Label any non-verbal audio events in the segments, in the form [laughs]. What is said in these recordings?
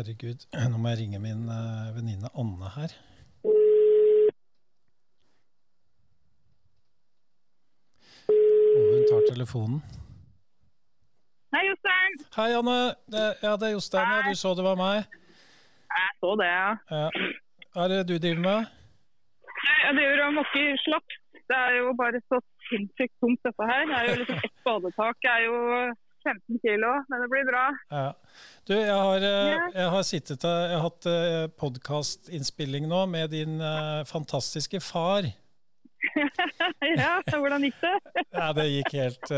herregud. Nå må jeg ringe min uh, venninne Anne her. Og hun tar telefonen. Hei, Jostein. Hei, Anne. Det, ja, det er Jostein. Ja, du så det var meg. Jeg så det, ja. Ja. Hva er det du driver med? Jeg driver og måker slakt. Det er jo bare så sinnssykt tungt dette her. Det er jo liksom Ett badetak er jo 15 kilo, men det blir bra. Ja. Du, jeg har, eh, jeg har sittet jeg har hatt eh, podkastinnspilling nå med din eh, fantastiske far. [laughs] ja, hvordan gikk det? [laughs] Ja, det gikk helt,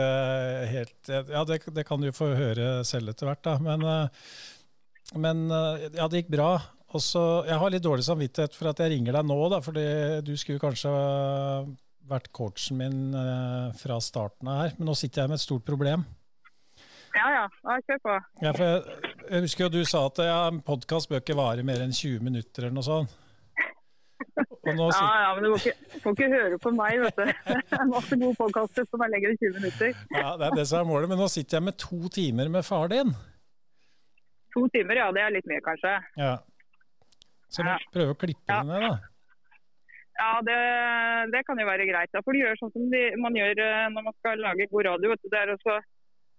helt Ja, det, det kan du få høre selv etter hvert, da. Men, men ja, det gikk bra. Og så, Jeg har litt dårlig samvittighet for at jeg ringer deg nå, da, fordi du skulle kanskje vært coachen min fra starten av her. Men nå sitter jeg med et stort problem. Ja ja, ja kjør på. Ja, for jeg, jeg husker jo du sa at ja, en podkast bør ikke vare mer enn 20 minutter eller noe sånt. Nå Ja sitter, ja, men du får ikke, får ikke høre på meg, vet du. Det er masse gode podkaster som er lenger enn 20 minutter. ja, det er det som er målet, men nå sitter jeg med to timer med far din. To timer, ja. Det er litt mye, kanskje. Ja. Så Ja. prøve å klippe Ja. ned, da. Ja, det, det kan jo være greit. Da får du gjøre sånn som de, man gjør eh, når man skal lage god radio. Vet du. Det er også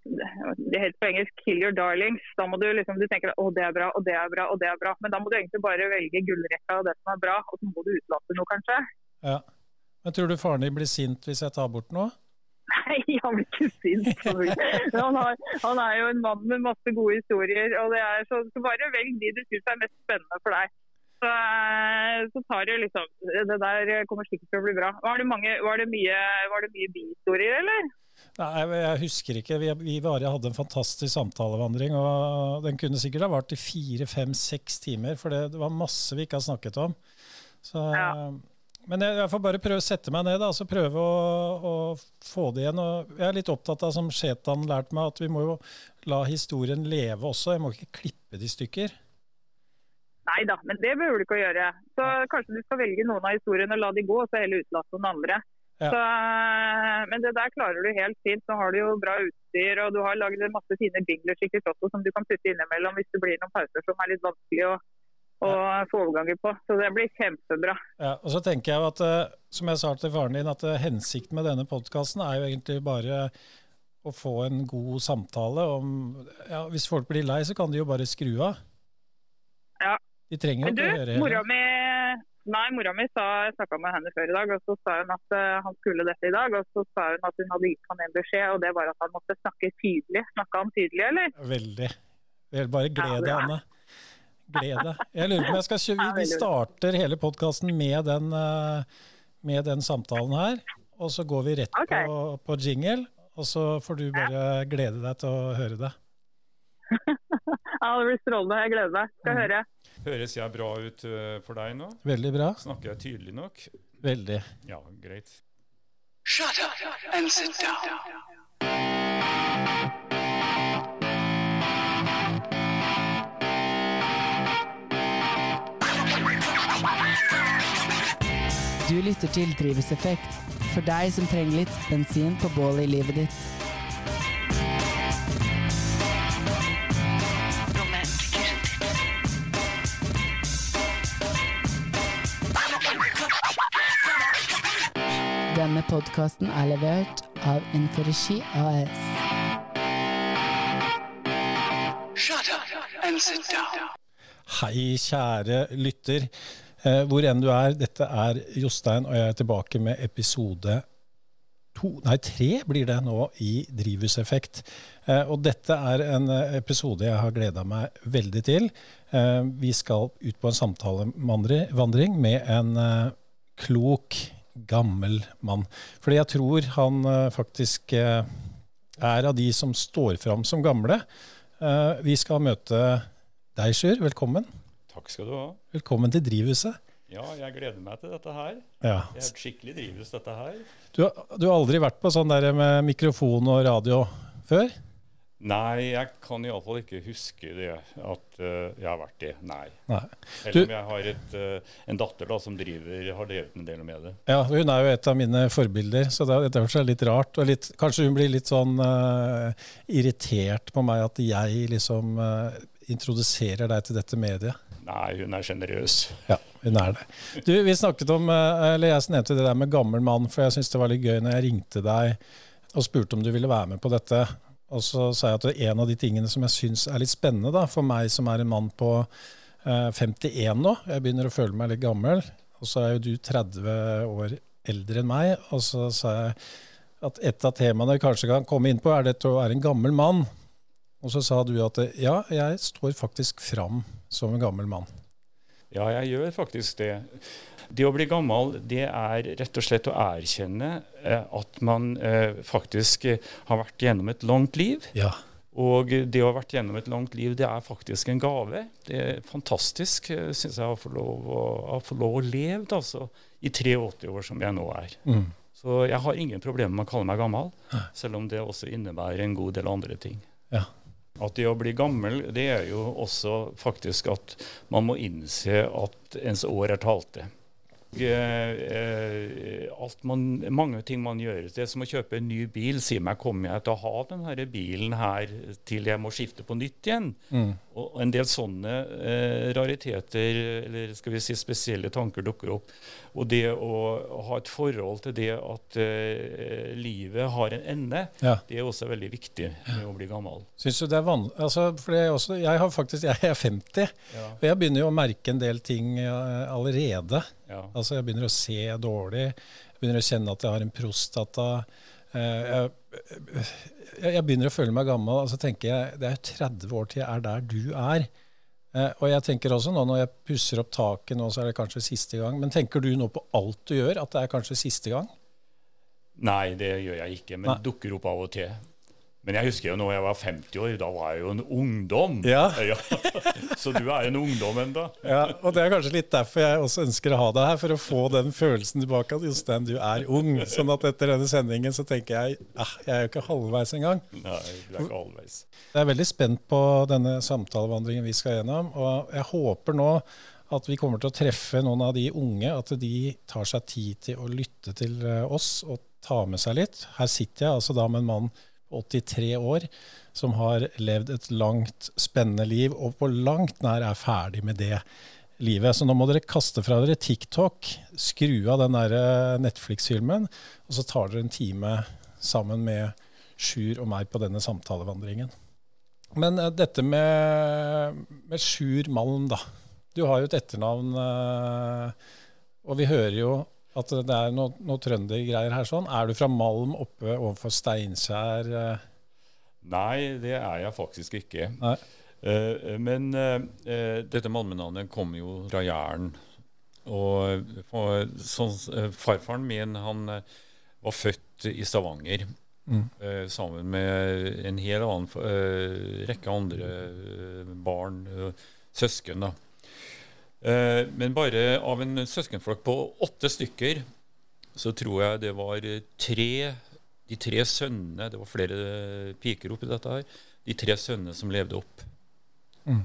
det heter på engelsk 'kill your darlings'. Da må du liksom, du tenker å det er bra, og det er bra, og det er bra. Men da må du egentlig bare velge gullrekka og det som er bra, og så må du utelate noe, kanskje. Ja. Men tror du faren din blir sint hvis jeg tar bort noe? Nei, [laughs] han blir ikke sint. Han, har, han er jo en mann med masse gode historier. og det er så, så Bare velg de du syns er mest spennende for deg. Så, eh, så tar du liksom Det der kommer sikkert til å bli bra. Var det, mange, var det mye, var det mye bihistorier, eller? Nei, jeg- husker ikke. Vi, vi bare hadde en fantastisk samtalevandring. og Den kunne sikkert ha vart i fire, fem, seks timer, for det, det var masse vi ikke har snakket om. Så, Ja. Men jeg, jeg får bare prøve å sette meg ned da, altså prøve å, å få det igjen. og Jeg er litt opptatt av, som Shetan lærte meg, at vi må jo la historien leve også. Jeg må ikke klippe det i stykker. Nei da, men det behøver du ikke å gjøre. Så kanskje du skal velge noen av historiene og la de gå, og så heller utelate noen andre. Ja. Så, eh, men det der klarer du helt fint. Så har du jo bra utstyr, og du har laget masse fine bingler, sikkert også, som du kan putte innimellom hvis det blir noen pauser som er litt vanskelig å, å få overganger på. Så det blir kjempebra. Ja, og så tenker jeg jo at, eh, som jeg sa til faren din, at eh, hensikten med denne podkasten er jo egentlig bare å få en god samtale om ja, Hvis folk blir lei, så kan de jo bare skru av. Ja. De trenger jo ikke å høre mora hele. mi Nei, mora mi sa, jeg snakka med henne før i dag, og så sa hun at eh, han skulle dette i dag. Og så sa hun at hun hadde gitt han en beskjed, og det var at han måtte snakke tydelig. Snakka han tydelig, eller? Veldig. Vel, Bare Ja, gled deg, bra. Anne. Gled deg. Jeg lurer på om jeg skal kjøre, Vi starter hele podkasten med, den, eh, med den samtalen her. Og så går vi rett på, på jingle, og så får du bare glede deg til å høre det. [laughs] Ja, det blir strålende. Jeg gleder meg. Skal Mm. høre. Høres jeg bra ut eh, for deg nå? Veldig bra. Snakker jeg tydelig nok? Veldig. Ja, greit. Shut up and sit down. Du lytter til Drivhuseffekt, for deg som trenger litt bensin på bålet i livet ditt. Denne podkasten er levert av Inforegi AS. Shut up and sit down. Hei, kjære lytter. Eh, hvor enn du er, dette er Jostein, og jeg er tilbake med episode to, nei, tre blir det nå i Drivhuseffekt. Eh, og dette er en eh, episode jeg har gleda meg veldig til. Eh, vi skal ut på en samtalevandring med en eh, klok, gammel mann. Fordi jeg tror han eh, faktisk eh, er av de som står fram som gamle. Eh, vi skal møte deg, Sjur. Velkommen. Takk skal du ha. Velkommen til Drivhuset. Ja, jeg gleder meg til dette her. Ja. Det er skikkelig drivhus, dette her. Du, har- du har aldri vært på sånn der med mikrofon og radio før? Nei, jeg kan iallfall ikke huske det at uh, jeg har vært det. Nei. Nei. Selv om jeg har et, uh, en datter da, som driver, har drevet en del med det. Ja, hun er jo et av mine forbilder, så det er er litt rart. Og litt, kanskje hun blir litt sånn uh, irritert på meg at jeg liksom introduserer deg til dette mediet? Nei, hun er sjenerøs. Ja, hun er det. Du, vi snakket om, eller Jeg nevnte det der med gammel mann, for jeg syntes det var litt gøy når jeg ringte deg og spurte om du ville være med på dette. Og så sa jeg at det en av de tingene som jeg syns er litt spennende da, for meg som er en mann på eh, 51 nå, jeg begynner å føle meg litt gammel, og så er jo du 30 år eldre enn meg, og så sa jeg at et av temaene vi kanskje kan komme inn på, er dette å være en gammel mann. Og så sa du at ja, jeg står faktisk fram som en gammel mann. Ja, jeg gjør faktisk det. Det å bli gammel, det er rett og slett å erkjenne eh, at man eh, faktisk eh, har vært gjennom et langt liv. Ja. Og det å ha vært gjennom et langt liv, det er faktisk en gave. Det er fantastisk, syns jeg, å få lov å, å, få lov å leve altså, i 83 år, som jeg nå er. Mm. Så jeg har ingen problemer med å kalle meg gammel, selv om det også innebærer en god del andre ting. Ja. At det å bli gammel, det er jo også faktisk at man må innse at ens år er talte. Eh, alt man, mange ting man gjør. Det er som å kjøpe en ny bil. Si meg, kommer jeg til å ha denne bilen her til jeg må skifte på nytt igjen? Mm. Og en del sånne eh, rariteter, eller skal vi si spesielle tanker, dukker opp. Og det å ha et forhold til det at eh, livet har en ende, Ja. det er også veldig viktig med å bli gammel. Syns du det er vanlig altså, er også, Jeg har faktisk, jeg er 50, Ja. og jeg begynner jo å merke en del ting eh, allerede. Ja. Altså Jeg begynner å se dårlig, jeg begynner å kjenne at jeg har en prostata. Eh, jeg, jeg, jeg begynner å føle meg gammel, og så tenker jeg det er jo 30 år til jeg er der du er. Eh, og jeg tenker også nå når jeg pusser opp taket nå, så er det kanskje siste gang. Men tenker du nå på alt du gjør, at det er kanskje siste gang? Nei, det gjør jeg ikke, men det dukker opp av og til. Men jeg husker jo når jeg var 50 år, da var jeg jo en ungdom. [laughs] Ja. Så du er en ungdom enda. Ja, og det er kanskje litt derfor jeg også ønsker å ha deg her, for å få den følelsen tilbake at Jostein, du er ung. Sånn at etter denne sendingen så tenker jeg ah, jeg er jo ikke halvveis engang. Nei, du er ikke halvveis. Jeg er veldig spent på denne samtalevandringen vi skal gjennom, og jeg håper nå at vi kommer til å treffe noen av de unge, at de tar seg tid til å lytte til eh, oss og ta med seg litt. Her sitter jeg altså da med en mann 83 år som har levd et langt, spennende liv, og på langt nær er ferdig med det livet. Så nå må dere kaste fra dere TikTok, skru av den der eh, Netflix-filmen, og så tar dere en time sammen med Sjur og meg på denne samtalevandringen. Men eh, dette med, med Sjur Malm, da. Du har jo et etternavn, eh, og vi hører jo at det er noe, noe trøndergreier her. sånn. Er du fra Malm oppe overfor Steinkjer? eh? Nei, det er jeg faktisk ikke. Eh, men uh, dette malmenavnet kommer jo fra Jæren. Og for, så, eh, farfaren min han var født i Stavanger. Mm. sammen med en hel annen rekke andre barn, søsken. da. Eh, men bare av en søskenflokk på åtte stykker, så tror jeg det var eh, tre De tre sønnene Det var flere piker oppi dette her. De tre sønnene som levde opp. Mm.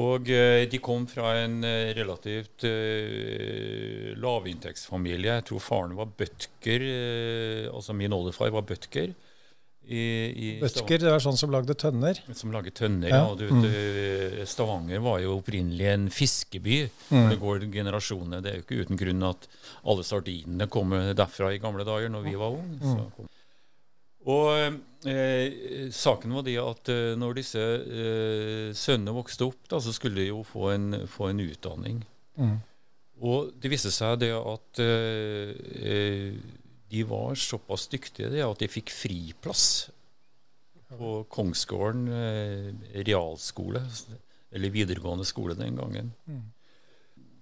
Og eh, de kom fra en eh, relativt uh, lavinntektsfamilie. Jeg tror faren var bøtker, eh, altså min oldefar var bøtker. I, i Bøtker, det er sånn som lagde tønner. Som lagde tønner. Ja, Ja. og du vet, eh, Stavanger var jo opprinnelig en fiskeby. Mm. Det går generasjoner. Det er jo ikke uten grunn at alle sardinene kommer derfra i gamle dager, når vi var unge. Mm. Og eh, saken var det at eh, når disse eh, sønnene vokste opp, da, så skulle de jo få en, få en utdanning. Mm. Og det viste seg det at eh, eh, de var såpass dyktige at de fikk friplass på Kongsgården eh, realskole, eller videregående skole den gangen. Mm.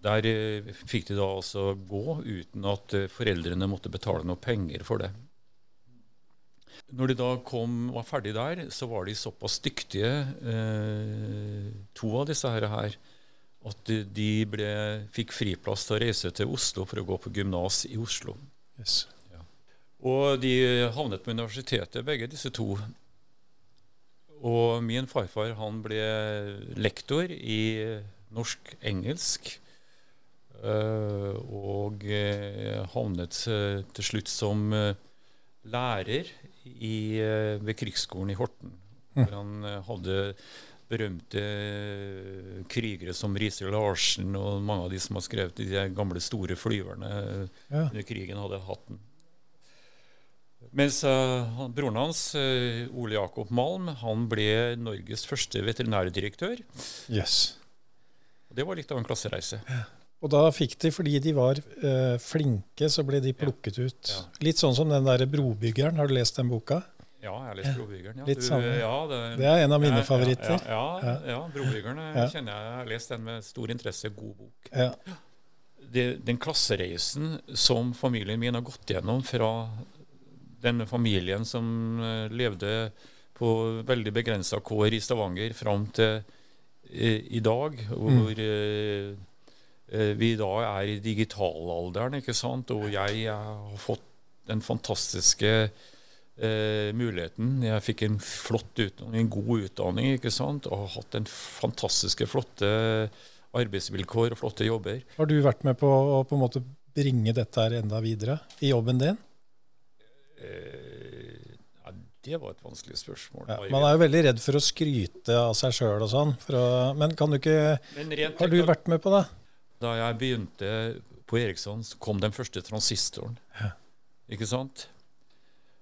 Der eh, fikk de da altså gå uten at eh, foreldrene måtte betale noe penger for det. Når de da kom, var ferdig der, så var de såpass dyktige, eh, to av disse her, at de ble, fikk friplass til å reise til Oslo for å gå på gymnas i Oslo. Yes. Og de havnet på universitetet, begge disse to. Og min farfar han ble lektor i norsk-engelsk. eh, og eh, havnet eh, til slutt som lærer i, ved krigsskolen i Horten. Hvor han eh, hadde berømte krigere som Riise Larsen og mange av de som har skrevet de gamle store flyverne Ja. under krigen, hadde hatt den. Mens uh, broren hans, uh, Ole Jakob Malm, han ble Norges første veterinærdirektør. Yes. Det var litt av en klassereise. Og da fikk de, fordi de var uh, flinke, så ble de plukket ut. Ja. Litt sånn som den derre Brobyggeren. Har du lest den boka? Ja, jeg har lest Brobyggeren. Ja. Litt ja, det, Det er en av mine ja, favoritter. Ja, ja, ja, Brobyggeren Ja. kjenner jeg. Jeg har lest den med stor interesse. God bok. Ja. det, den klassereisen som familien min har gått gjennom fra denne familien som eh, levde på veldig begrensa kår i Stavanger fram til eh, i dag, hvor mm. eh, vi da er i digitalalderen, ikke sant? og jeg, eh, har fått den fantastiske eh, muligheten. Jeg fikk en flott utdanning, en god utdanning, ikke sant? og har hatt en fantastiske, flotte arbeidsvilkår og flotte jobber. Har du vært med på å på en måte bringe dette her enda videre i jobben din? Eh, ja, det var et vanskelig spørsmål. Ja, man er jo veldig redd for å skryte av seg sjøl og sånn. Å, men kan du ikke Men rent Har du vært med på det? Da jeg begynte på Eriksson, så kom den første transistoren. Ikke sant?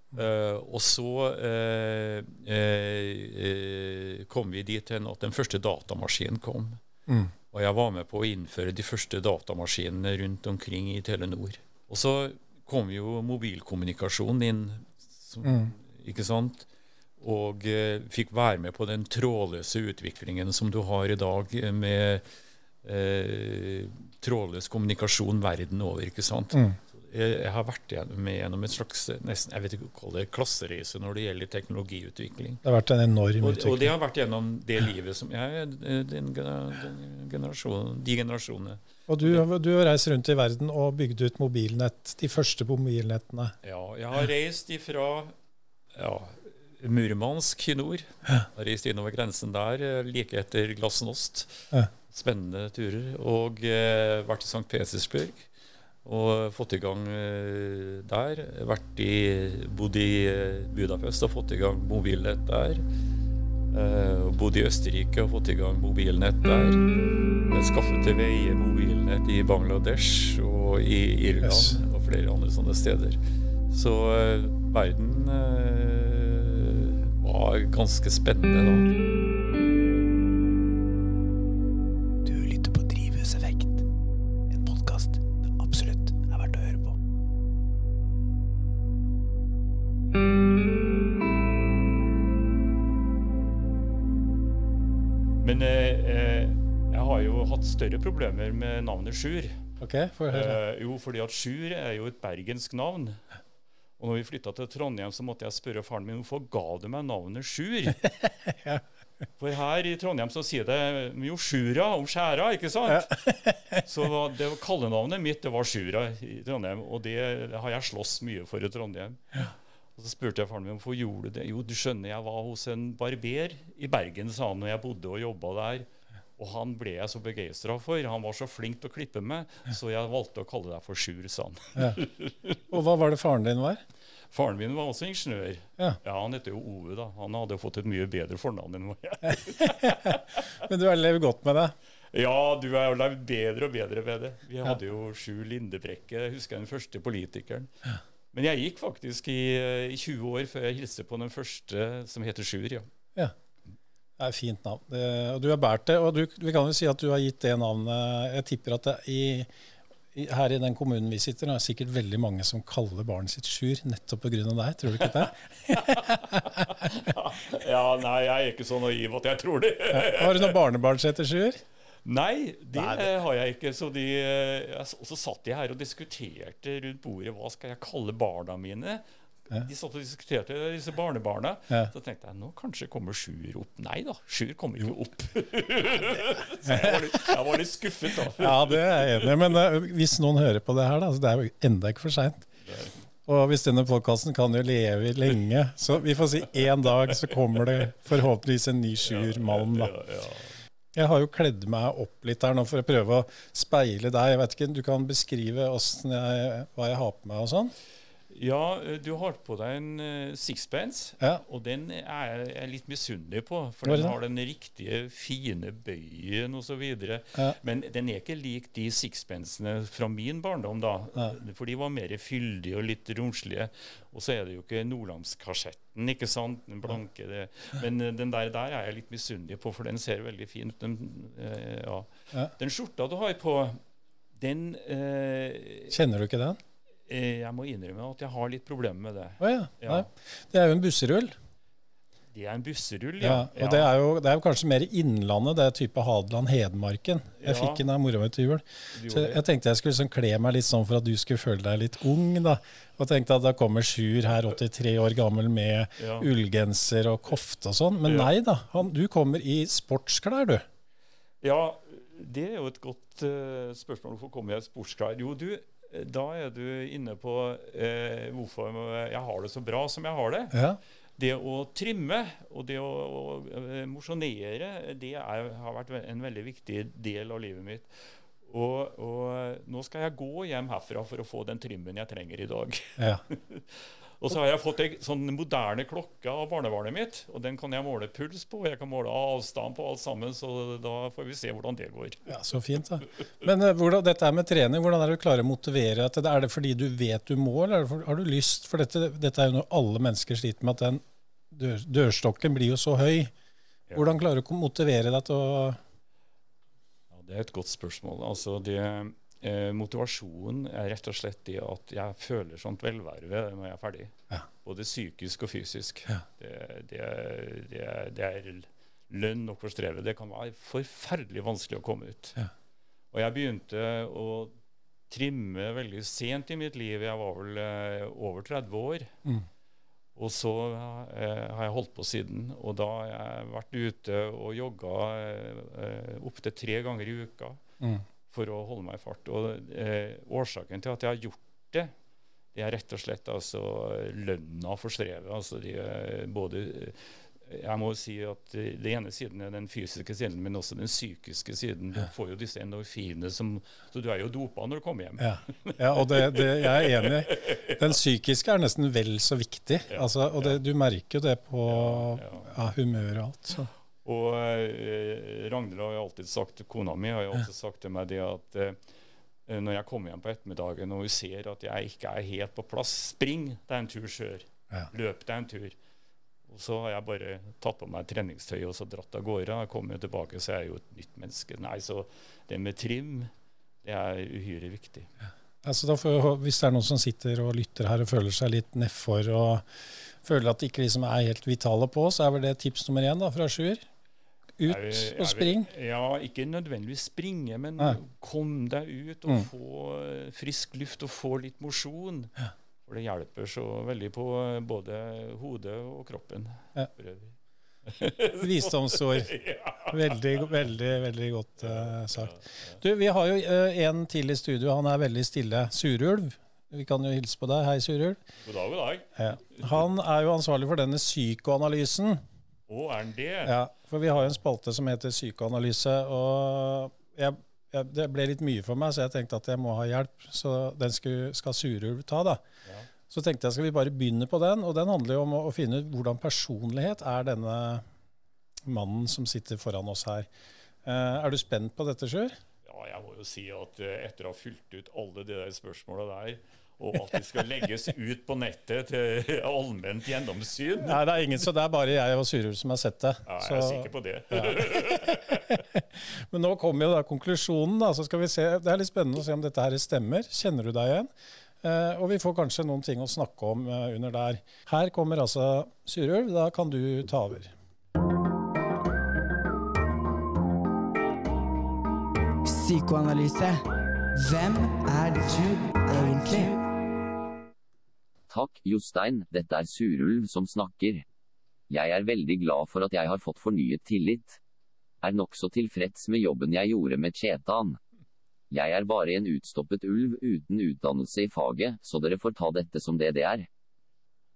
Uh, og så uh, uh, eh, kom vi dit hen at den første datamaskinen kom. Mm. Og jeg var med på å innføre de første datamaskinene rundt omkring i Telenor. Og så kom jo mobilkommunikasjonen inn, som, Mm. ikke sant? Og eh, fikk være med på den trådløse utviklingen som du har i dag eh, med eh, trådløs kommunikasjon verden over. ikke sant? Mm. Jeg, jeg har vært med gjennom et slags nesten, jeg vet ikke hva det er, klassereise når det gjelder teknologiutvikling. Det har vært en enorm Og, og det har vært gjennom det livet som jeg den, den, den generasjonen, De generasjonene. Og du, du har reist rundt i verden og bygd ut mobilnett, de første mobilnettene. Ja, jeg har reist ifra ja, Murmansk i nord. Jeg Har reist innover grensen der eh, like etter glasnost. Spennende turer. Og eh, vært i St. Petersburg og fått i gang eh, der. Vært i, bodd i eh, Budapest og fått i gang mobilnett der. Eh, og bodd i Østerrike og fått i gang mobilnett der. Skaffet til veie mobilnett i Bangladesh og i Irland Yes. og flere andre sånne steder. Så eh, verden eh, var ganske spennende da. Større problemer med navnet Sjur. Ok, for. Eh, jo, fordi at Sjur er jo et bergensk navn. Og når vi flytta til Trondheim, så måtte jeg spørre faren min hvorfor ga du meg navnet Sjur. [laughs] For her i Trondheim så sier det jo Sjura om skjæra, ikke sant? [laughs] så det var kallenavnet mitt det var Sjura i Trondheim, og det har jeg slåss mye for i Trondheim. Og Så spurte jeg faren min hvorfor gjorde du det. Jo, du skjønner, jeg var hos en barber i Bergen, sa han, når jeg bodde og jobba der. Og han ble jeg så begeistra for. Han var så flink til å klippe med, så jeg valgte å kalle deg for Sjur, sa han. Og hva var det faren din var? Faren min var også ingeniør. Ja. Han heter jo Ove, da. Han hadde jo fått et mye bedre fornavn enn jeg. [laughs] Men du har levd godt med det? Ja, du har jo levd bedre og bedre med det. Vi hadde jo Sjur Lindebrekke, jeg husker den første politikeren. Men jeg gikk faktisk i, i 20 år før jeg hilste på den første som heter Sjur, ja. Ja. Det er et fint navn. Det, og du har båret det, og du, vi kan jo si at du har gitt det navnet Jeg tipper at i, i, her i den kommunen vi sitter, det er sikkert veldig mange som kaller barnet sitt Sjur nettopp pga. deg. Tror du ikke det? [laughs] Ja, nei, jeg er ikke så naiv at jeg tror det. [laughs] Har du noen barnebarn som heter Sjur? Nei, det det- har jeg ikke. Så de, jeg, og så satt jeg her og diskuterte rundt bordet hva skal jeg kalle barna mine. De satt og diskuterte disse barnebarna. Så tenkte jeg nå kanskje kommer Sjur opp. Nei da, Sjur kommer ikke opp. [laughs] så jeg var, litt, jeg var litt skuffet, da. Ja, det er jeg enig i. Men uh, hvis noen hører på det her, da, så det er jo enda ikke for seint. Og hvis denne podkasten kan jo leve lenge, så vi får si én dag så kommer det forhåpentligvis en ny Sjur Malm, da. Jeg har jo kledd meg opp litt her nå for å prøve å speile deg. Jeg vet ikke, Du kan beskrive jeg, hva jeg har på meg og sånn? Ja, eh, du har på deg en uh, sixpence, Ja. og den er jeg litt misunnelig på. For den har den riktige, fine bøyen osv. Ja. Men den er ikke lik de sixpencene fra min barndom, da. For de var mer fyldige og litt romslige. Og så er det jo ikke nordlandskasjetten, ikke sant? Den blanke. Det. Men uh, den der, der er jeg litt misunnelig på, for den ser veldig fin ut. Den, uh, ja. Ja. den skjorta du har på, den uh, Kjenner du ikke den? Eh, Jeg må innrømme at jeg har litt problemer med det. Oh, ja. Ja. Det er jo en busserull. Det er en busserull, Ja. ja. Og det er, jo, det er jo kanskje mer Innlandet, det er type Hadeland-Hedmarken. Jeg fikk den av mora mi til jul. Så jeg tenkte jeg skulle liksom kle meg litt sånn for at du skulle føle deg litt ung. da. Og tenkte at da kommer Sjur her, 83 år gammel, med ullgenser og kofte og sånn. Men nei da, han, du kommer i sportsklær, du. Ja, det er jo et godt uh, spørsmål. Hvorfor kommer jeg i sportsklær? Jo, du, da er du inne på eh, hvorfor jeg har det så bra som jeg har det. Ja. Det å trimme og det å, å eh, mosjonere, det er, har vært en veldig viktig del av livet mitt. Og, og nå skal jeg gå hjem herfra for å få den trimmen jeg trenger i dag. ja. [laughs] Og så har jeg fått ei sånn moderne klokke av barnebarnet mitt. Og den kan jeg måle puls på, og jeg kan måle avstand på alt sammen. Så da får vi se hvordan det går. Ja, Så fint, da. Men eh, hvordan, dette er med trening, hvordan er det du klarer å motivere deg til det? Er det fordi du vet du må, eller er for, har du lyst? For dette, dette er jo noe alle mennesker sliter med, at den dør, dørstokken blir jo så høy. Hvordan klarer du å motivere deg til å Ja, det er et godt spørsmål. Altså det, eh, motivasjonen er rett og slett det at jeg føler sånt velvære ved det når jeg er ferdig. Ja. Både psykisk og fysisk. Ja. Det, det, det, det er lønn nok for strevet. Det kan være forferdelig vanskelig å komme ut. Ja. Og jeg begynte å trimme veldig sent i mitt liv. Jeg var vel eh, over 30 år. Mm. Og så eh, har jeg holdt på siden. Og da har jeg vært ute og jogga eh, opptil tre ganger i uka Mm. For å holde meg i fart. Og eh, årsaken til at jeg har gjort det, det er rett og slett altså lønna for strevet. Altså de, eh, både jeg må si at eh, Det ene siden er den fysiske siden, men også den psykiske siden. Du får jo disse endorfinene som Så du er jo dopa når du kommer hjem. Ja, ja og det, det, jeg er enig. Den psykiske er nesten vel så viktig. Altså, og det, du merker jo det på Ja, ja, humør og alt. Så. Og eh, Ragnhild har jo alltid sagt, kona mi har jo alltid sagt til meg det at eh, når jeg kommer hjem på ettermiddagen og hun ser at jeg ikke er helt på plass, spring deg en tur sør. Ja. Løp deg en tur. Og så har jeg bare tatt på meg treningstøy og så dratt av gårde. Jeg kommer jo tilbake, så er jeg jo et nytt menneske. Nei, så det med trim, det er uhyre viktig. Altså, da får, hvis det er noen som sitter og lytter her og føler seg litt nedfor og føler at de ikke liksom er helt vitale på, så er vel det tips nummer én da, fra Sjur. Ut Jeg vil- jeg og spring. Ja, ikke nødvendigvis springe, men Nei. kom deg ut og Mm. få eh, frisk luft og få litt mosjon. For det hjelper så veldig på eh, både hodet og kroppen. Ja. [laughs] Visdomsord. [laughs] Veldig, veldig, veldig godt uh, sagt. Du, vi har jo uh, en til i studio. Han er veldig stille. Surulv. Vi kan jo hilse på deg. Hei, Surulv. God dag, god dag. Ja. Han er jo ansvarlig for denne psykoanalysen. Å, er den det? Ja, for vi har jo en spalte som heter psykoanalyse, og jeg, jeg, det ble litt mye for meg, så jeg tenkte at jeg må ha hjelp. Så den skulle, skal Surulv ta, da. Ja. Så tenkte jeg skal vi bare begynne på den, og den handler jo om å, å finne ut hvordan personlighet er denne mannen som sitter foran oss her. Uh, er du spent på dette, Sjur? Ja, jeg må jo si at eh, etter å ha fylt ut alle de der spørsmåla der, og at de skal legges ut på nettet til allment gjennomsyn Nei, det er ingen, så det er bare jeg og Surulv som har sett det. ja, Jeg Så- er sikker på det. [laughs] Men nå kommer jo da konklusjonen. Da, så skal vi se. Det er litt spennende å se om dette her stemmer. Kjenner du deg igjen? Eh, og vi får kanskje noen ting å snakke om eh, under der. Her kommer altså Surulv. Da kan du ta over. Psykoanalyse. Hvem er du egentlig? Takk, Jostein, dette er Surulv som snakker. Jeg er veldig glad for at jeg har fått fornyet tillit. Er nokså tilfreds med jobben jeg gjorde med Chetan. Jeg er bare en utstoppet ulv uten utdannelse i faget, så dere får ta dette som det det er.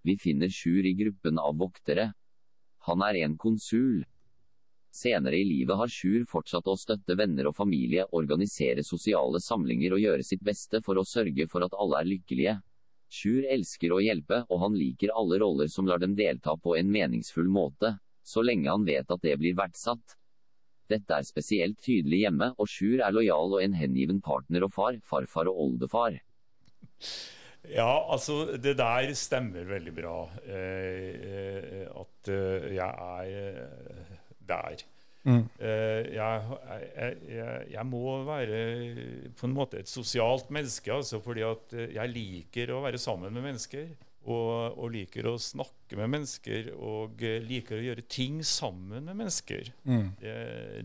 Vi finner Sjur i gruppen av voktere. Han er en konsul. Senere i livet har Sjur fortsatt å støtte venner og familie, organisere sosiale samlinger og gjøre sitt beste for å sørge for at alle er lykkelige. Sjur elsker å hjelpe, og han liker alle roller som lar dem delta på en meningsfull måte, så lenge han vet at det blir verdsatt. Dette er spesielt tydelig hjemme, og Sjur er lojal og en hengiven partner og far, farfar og oldefar. Ja, altså det der stemmer veldig bra. Eh, eh, at eh, jeg er eh, der. Mm. Eh, jeg, jeg, jeg, jeg må være på en måte et sosialt menneske, altså, fordi at eh, jeg liker å være sammen med mennesker. Og, og liker å snakke med mennesker, og eh, liker å gjøre ting sammen med mennesker. Mm. Det,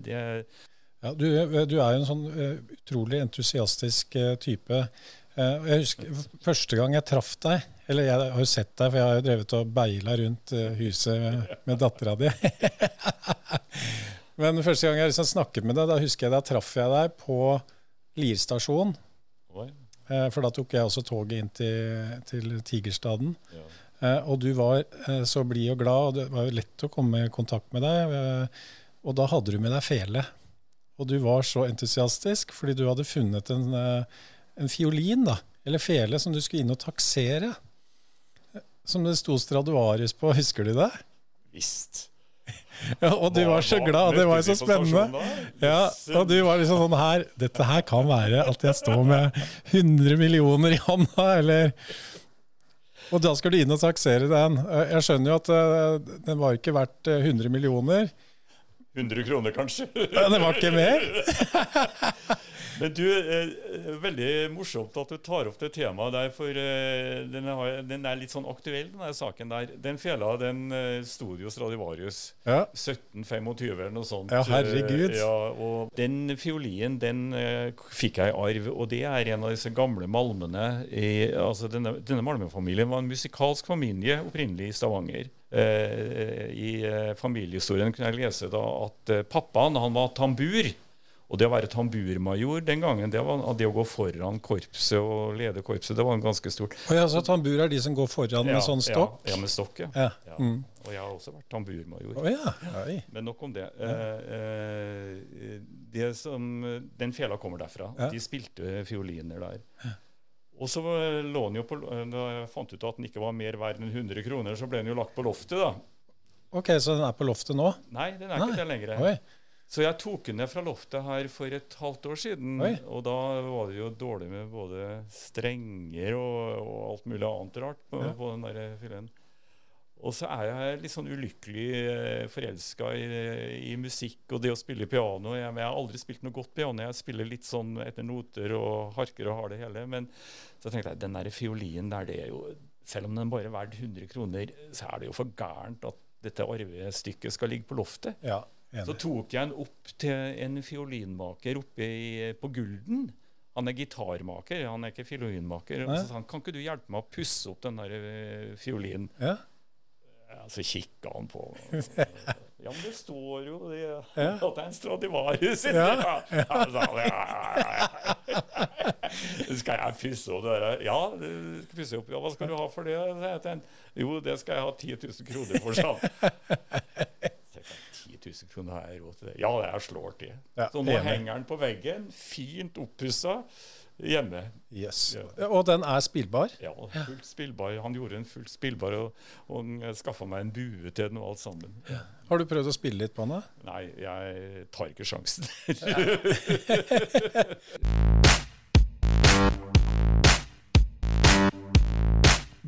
det, Ja, du, du er jo en sånn utrolig entusiastisk type. Eh, jeg husker Første gang jeg traff deg Eller jeg har jo sett deg, for jeg har jo drevet og beila rundt huset med, med dattera di. [laughs] Men første gang jeg liksom snakket med deg, da husker jeg da traff jeg deg på Lier stasjon. Eh, For da tok jeg også toget inn til, til Tigerstaden. Ja. Eh, Og du var eh, så blid og glad, og det var jo lett å komme i kontakt med deg. Og da hadde du med deg fele. Og du var så entusiastisk fordi du hadde funnet en, en fiolin, da, eller fele, som du skulle inn og taksere. Som det sto Stradivarius på, husker du det? Visst. Ja, og du var så glad, det var jo så spennende. Ja, og du var liksom sånn her Dette her kan være at jeg står med 100 millioner i hånda, eller Og da skal du inn og taksere den. Eh, Jeg skjønner jo at eh, den var ikke verdt eh, 100 millioner. 100 kroner, kanskje. Ja, det var ikke mer. [laughs] Men du, eh, veldig morsomt at du tar opp det temaet der, for eh, den, er, den er litt sånn aktuell, den der saken der. Den fela, den eh, jo Stradivarius. Ja. 1725 eller noe sånt. Ja, herregud. Eh, Ja, og den fiolinen, den eh, fikk jeg i arv, og det er en av disse gamle malmene. I, altså denne, denne malmefamilien var en musikalsk familie opprinnelig i Stavanger. Eh, I eh, familiehistorien kunne jeg lese da at eh, pappaen, han var tambur. Og det å være tamburmajor den gangen, det, var, det å gå foran korpset og lede korpset, det var ganske stort. Og ja, Så tambur er de som går foran med sånn stokk? Ja, ja med stokk, ja. Ja. Ja. Mm. Og jeg har også vært tamburmajor. Oh, ja. Men nok om det. Eh, eh, det som, den fela kommer derfra. Ja. De spilte fioliner der. Og så lå den jo på, Da jeg fant ut at den ikke var mer verd enn 100 kroner, så ble den jo lagt på loftet, da. Ok, så den er på loftet nå? Nei, den er Nei. ikke det lenger. Oi. Så jeg tok den ned fra loftet her for et halvt år siden. Oi. Og da var det jo dårlig med både strenger og, og alt mulig annet rart på, Ja. på den der filen. Og så er jeg litt sånn ulykkelig eh, forelska i, i musikk og det å spille piano. Jeg, jeg har aldri spilt noe godt piano. Jeg spiller litt sånn etter noter og harker og har det hele. Men så tenkte jeg den der fiolinen der, det er jo Selv om den bare er verdt 100 kroner, så er det jo for gærent at dette arvestykket skal ligge på loftet. Ja, Så tok jeg den opp til en fiolinmaker oppe i, på Gulden. Han er gitarmaker, han er ikke fiolinmaker. Og så sa han kan ikke du hjelpe meg å pusse opp den der eh, fiolinen. Ja. Så kikka han på [laughs] Ja, men det står jo det, Ja. [laughs] at det er en Stradivarius inni Ja. Ja, ja. [laughs] Skal jeg pusse opp det der? Ja, pusse opp. Ja, hva skal du ha for det? Jo, det skal jeg ha 10 000 kroner for, sa han. Så 10 000 kroner har jeg råd til det. Ja, jeg slår til. Så nå henger den på veggen, fint oppussa, hjemme. Yes. Ja. Og den er spillbar? Ja, fullt spillbar. Han gjorde en fullt spillbar, og, og skaffa meg en bue til den og alt sammen. Har du prøvd å spille litt på den? da? Nei, jeg tar ikke sjansen.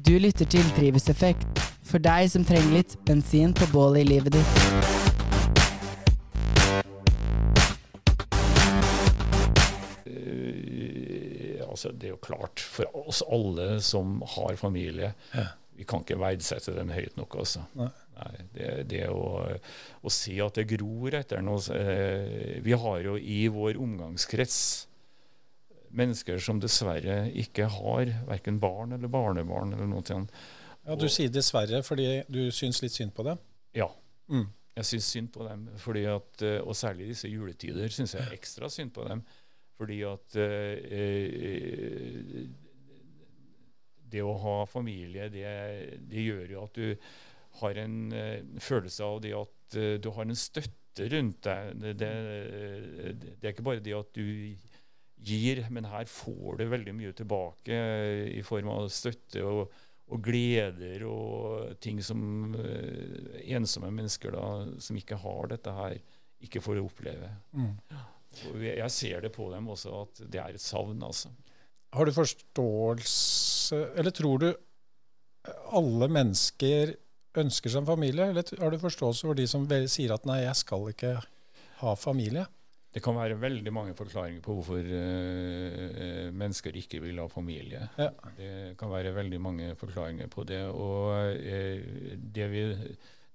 Du lytter til Drivhuseffekt, for deg som trenger litt bensin på bålet i livet ditt. Altså, det er jo klart, for oss alle som har familie, vi kan ikke verdsette den høyt nok. Altså. Nei. Nei, det, det å, å si at det gror etter noe eh, Vi har jo i vår omgangskrets mennesker som dessverre ikke har verken barn eller barnebarn eller noe sånt. Ja, Du sier dessverre fordi du syns litt synd på dem? Ja. Mm. Jeg syns synd på dem, fordi at, eh, og særlig i disse juletider syns jeg ekstra synd på dem. Fordi at eh, eh, det å ha familie, det, det gjør jo at du har en eh, følelse av det at eh, du har en støtte rundt deg. Det, det, det er ikke bare det at du gir, men her får du veldig mye tilbake i form av støtte og, og gleder og ting som ensomme mennesker da, som ikke har dette her, ikke får oppleve. Mm. Og jeg jeg ser det på dem også at det er et savn, altså. Har du forståelse Eller tror du alle mennesker ønsker seg en familie? Eller har du forståelse for de som sier at nei, jeg skal ikke ha familie? Det kan være veldig mange forklaringer på hvorfor uh, mennesker ikke vil ha familie. Ja. Det kan være veldig mange forklaringer på det. Og uh, det, vi,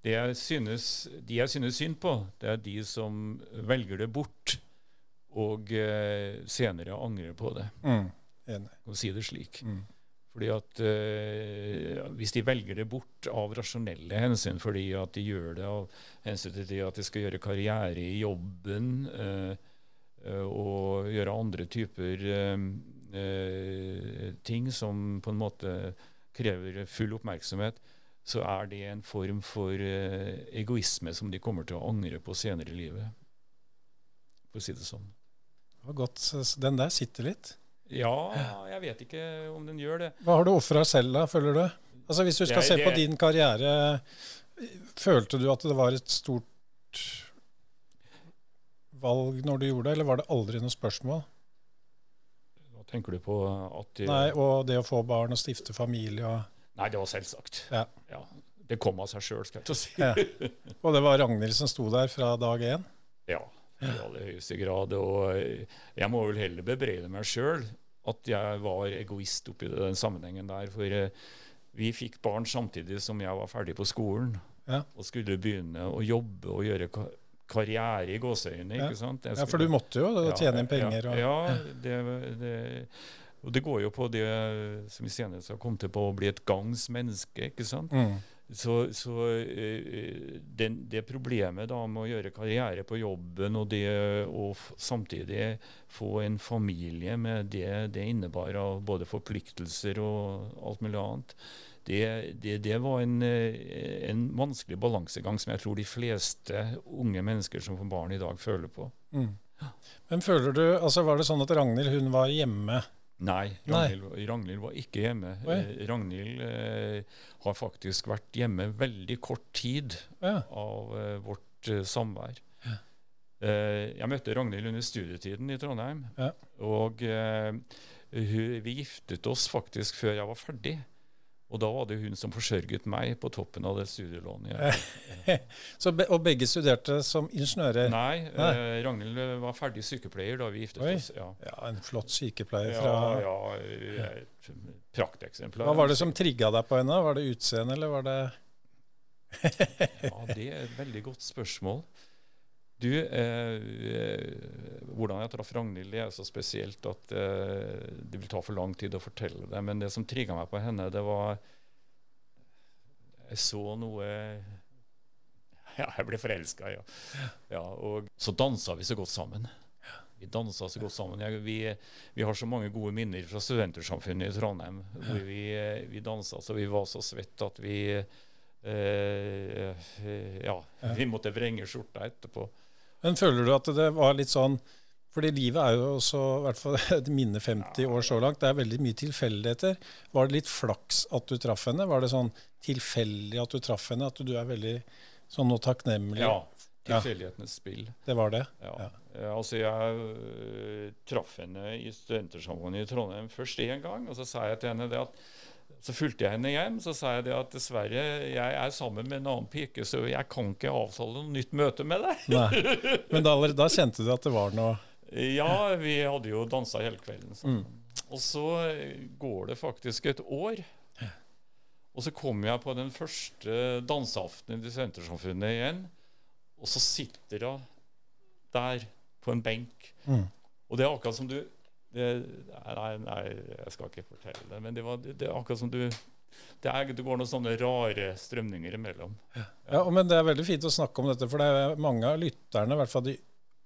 det jeg synes, de jeg synes synd på, det er de som velger det bort og eh, senere angre på det. Mm. Enig. å si det slik. Mm. Fordi at eh, Hvis de velger det bort av rasjonelle hensyn, fordi at de gjør det av hensyn til det at de skal gjøre karriere i jobben eh, eh, og gjøre andre typer eh, eh, ting som på en måte krever full oppmerksomhet, så er det en form for egoisme som de kommer til å angre på senere i livet. For å si det sånn. Godt. Den der sitter litt. Ja, jeg vet ikke om den gjør det. Hva har du ofra selv, da, føler du? Altså Hvis du skal jeg, se på det- din karriere, følte du at det var et stort valg når du gjorde det, eller var det aldri noe spørsmål? Hva tenker du på at de, Nei, Og det å få barn og stifte familie og Nei, det var selvsagt. Ja. Det kom av seg sjøl, skal jeg til å si. Ja. [laughs] Og det var Ragnhild som sto der fra dag én? Ja, i aller høyeste grad. Og eh, jeg må vel heller bebreide meg sjøl at jeg var egoist oppi den sammenhengen der. For eh, vi fikk barn samtidig som jeg var ferdig på skolen Ja. og skulle begynne å jobbe og gjøre karriere i gåseøyne. Ja. Ja, for du måtte jo tjene inn penger. Og, Ja, ja det, det, og det går jo på det som vi senere skal komme til på å bli et gangs menneske. ikke sant? Mm. Så, så eh, den, det problemet da med å gjøre karriere på jobben og det å samtidig få en familie med det det innebar av både forpliktelser og alt mulig annet, det, det, det var en, eh, en vanskelig balansegang som jeg tror de fleste unge mennesker som får barn i dag, føler på. Mm. Men føler du, altså var det sånn at Ragnhild hun var hjemme? Nei, Nei. Ragnhild, Ragnhild var ikke hjemme. Oi. Eh, Ragnhild eh, har faktisk vært hjemme veldig kort tid Ja. av eh, vårt eh, samvær. Eh, jeg møtte Ragnhild under studietiden i Trondheim. Ja. Og eh, hun, vi giftet oss faktisk før jeg var ferdig. Og da var det hun som forsørget meg på toppen av det studielånet. [laughs] be- og begge studerte som ingeniører? Nei, Nei. eh, Ragnhild var ferdig sykepleier da vi giftet Oi. oss. Ja. Ja, En flott sykepleier fra ja, ja et prakteksemplar. Hva var det som trigga deg på henne? Var det utseendet, eller var det Ja, det er et veldig godt spørsmål. Du, eh, eh, hvordan jeg traff Ragnhild, det er så spesielt at eh, det vil ta for lang tid å fortelle det. Men det som trigga meg på henne, det var Jeg så noe [laughs] Ja, jeg ble forelska, ja. ja. Og så dansa vi så godt sammen. Vi dansa så godt sammen. Jeg, vi, vi har så mange gode minner fra Studentersamfunnet i Trondheim. hvor Vi, eh, vi dansa så vi var så svette at vi eh, eh, ja, vi måtte vrenge skjorta etterpå. Men føler du at det var litt sånn fordi livet er jo også, i hvert fall [laughs] et minne 50 år så langt, det er veldig mye tilfeldigheter. Var det litt flaks at du traff henne? Var det sånn tilfeldig at du traff henne? At du er veldig sånn nå takknemlig? Ja, tilfeldighetenes spill. Det var det? Ja. Ja. Eh, Altså, jeg øh, traff henne i Studentersamfunnet i Trondheim først én gang, og så sa jeg til henne det at så fulgte jeg henne hjem, så sa jeg det at dessverre, jeg er sammen med en annen pike, så jeg kan ikke avtale noe nytt møte med deg. Nei. [laughs] Men da, da kjente du at det var noe Ja, vi hadde jo dansa hele kvelden. Så. Mm. Og så går det faktisk et år. Og så kommer jeg på den første danseaftenen i Sentersamfunnet igjen, og så sitter hun der på en benk. Mm. Og det er akkurat som du det, Nei, nei, jeg skal ikke fortelle det, men det, var, det, det er akkurat som du det, er, det går noen sånne rare strømninger imellom. Ja, ja, men Det er veldig fint å snakke om dette, for det er mange av lytterne i hvert fall de,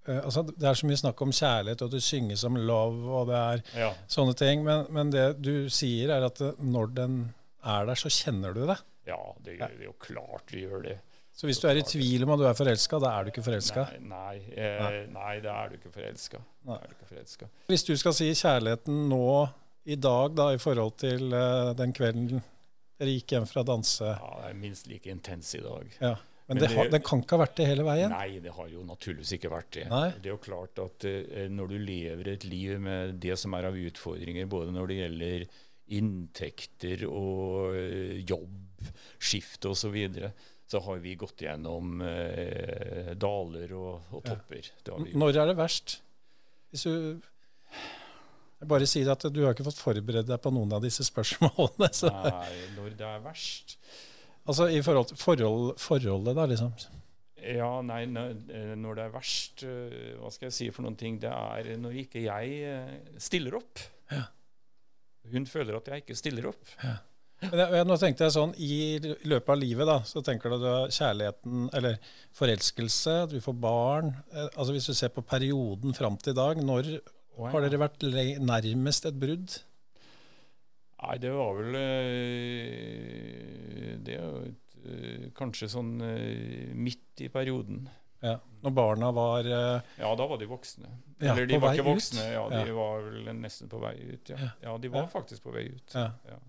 eh, altså Det er så mye snakk om kjærlighet, og at du synger som love, og det er Ja. sånne ting. Men, men det du sier, er at når den er der, så kjenner du det. Ja, det, det er jo klart vi gjør det. Så hvis du er i tvil om at du er forelska, da er du ikke forelska? Nei, nei, eh, nei. Da er du ikke forelska. Hvis du skal si kjærligheten nå i dag, da, i forhold til eh, den kvelden dere gikk hjem fra danse Ja, det er minst like intens i dag. ja. Men, Men det, det- har- det, kan ikke ha vært det hele veien? Nei, det har jo naturligvis ikke vært det. Nei. Det er jo klart at eh, når du lever et liv med det som er av utfordringer, både når det gjelder inntekter og eh, jobb, skift osv., så, videre, så har vi gått gjennom eh, daler og, og topper. Gjort. Når er det verst? Hvis du jeg bare sier at du har ikke fått forberedt deg på noen av disse spørsmålene. [laughs] Så. Nei, når det er verst Altså i forhold til forhold, forholdet, da, liksom. Ja, nei, når, eh, det er verst, eh, hva skal jeg si for noen ting, det er når ikke jeg eh, stiller opp. Ja. Hun føler at jeg ikke stiller opp. Men jeg, nå tenkte jeg sånn, I løpet av livet da, så tenker du at du har kjærligheten, eller forelskelse, du får barn eh, altså Hvis du ser på perioden fram til i dag, når oh, ja. har dere vært nærmest et brudd? Nei, det var vel eh, Det er jo eh, kanskje sånn midt i perioden. Ja, når barna var Ja, da var de voksne. Ja, Eller de var ikke voksne, ja, de var vel nesten på vei ut. Ja, ja de var faktisk på vei ut. Ja.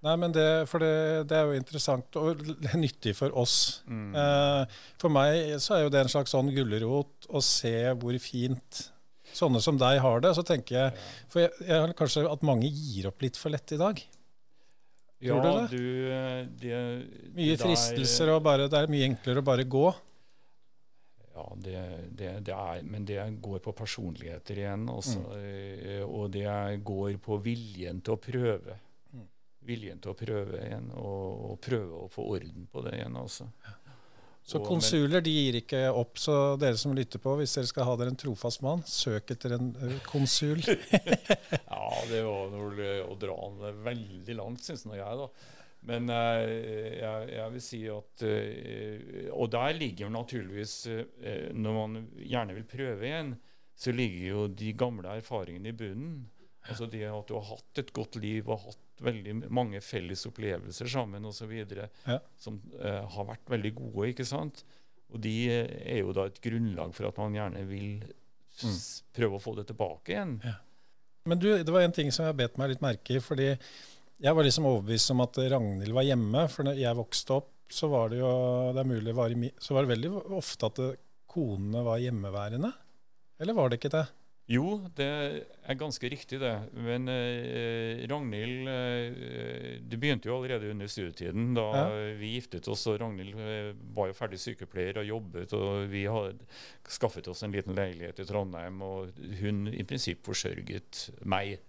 Ja. Nei, men det, for det, det er jo interessant og nyttig for oss. Mm. Eh, for meg så er jo det en slags sånn gulrot å se hvor fint sånne som deg har det. Så tenker jeg, For jeg, jeg kanskje at mange gir opp litt for lett i dag. Ja, Tror du det? du eh, det, Mye det fristelser, og bare, det er mye enklere å bare gå. Ja, det, det, det er, men det går på personligheter igjen. Også, mm. Og det går på viljen til å prøve. Viljen til å prøve igjen, og, og prøve å få orden på det igjen. også. Så konsuler de gir ikke opp. Så dere som lytter på, hvis dere skal ha dere en trofast mann, søk etter en eh, konsul. [laughs] Ja, det var vel å dra han veldig langt, syns nå jeg, da. Men eh, jeg, jeg vil si at eh, Og der ligger jo naturligvis Når man gjerne vil prøve igjen, så ligger jo de gamle erfaringene i bunnen. Altså det at du har hatt et godt liv og hatt veldig mange felles opplevelser sammen osv. Ja. som uh, har vært veldig gode, ikke sant. Og de eh, er jo da et grunnlag for at man gjerne vil mm. prøve å få det tilbake igjen. Men du, det var en ting som jeg bet meg litt merke i. fordi jeg var liksom overbevist om at Ragnhild var hjemme. For når jeg vokste opp, så var det jo det er mulig var i, så var det veldig ofte at konene var hjemmeværende. Eller var det ikke det? Jo, det er ganske riktig, det. Men eh, Ragnhild eh, Det begynte jo allerede under studietiden, da Ja. vi giftet oss. og Ragnhild eh, var jo ferdig sykepleier og jobbet, og vi hadde skaffet oss en liten leilighet i Trondheim. Og hun i prinsipp forsørget meg,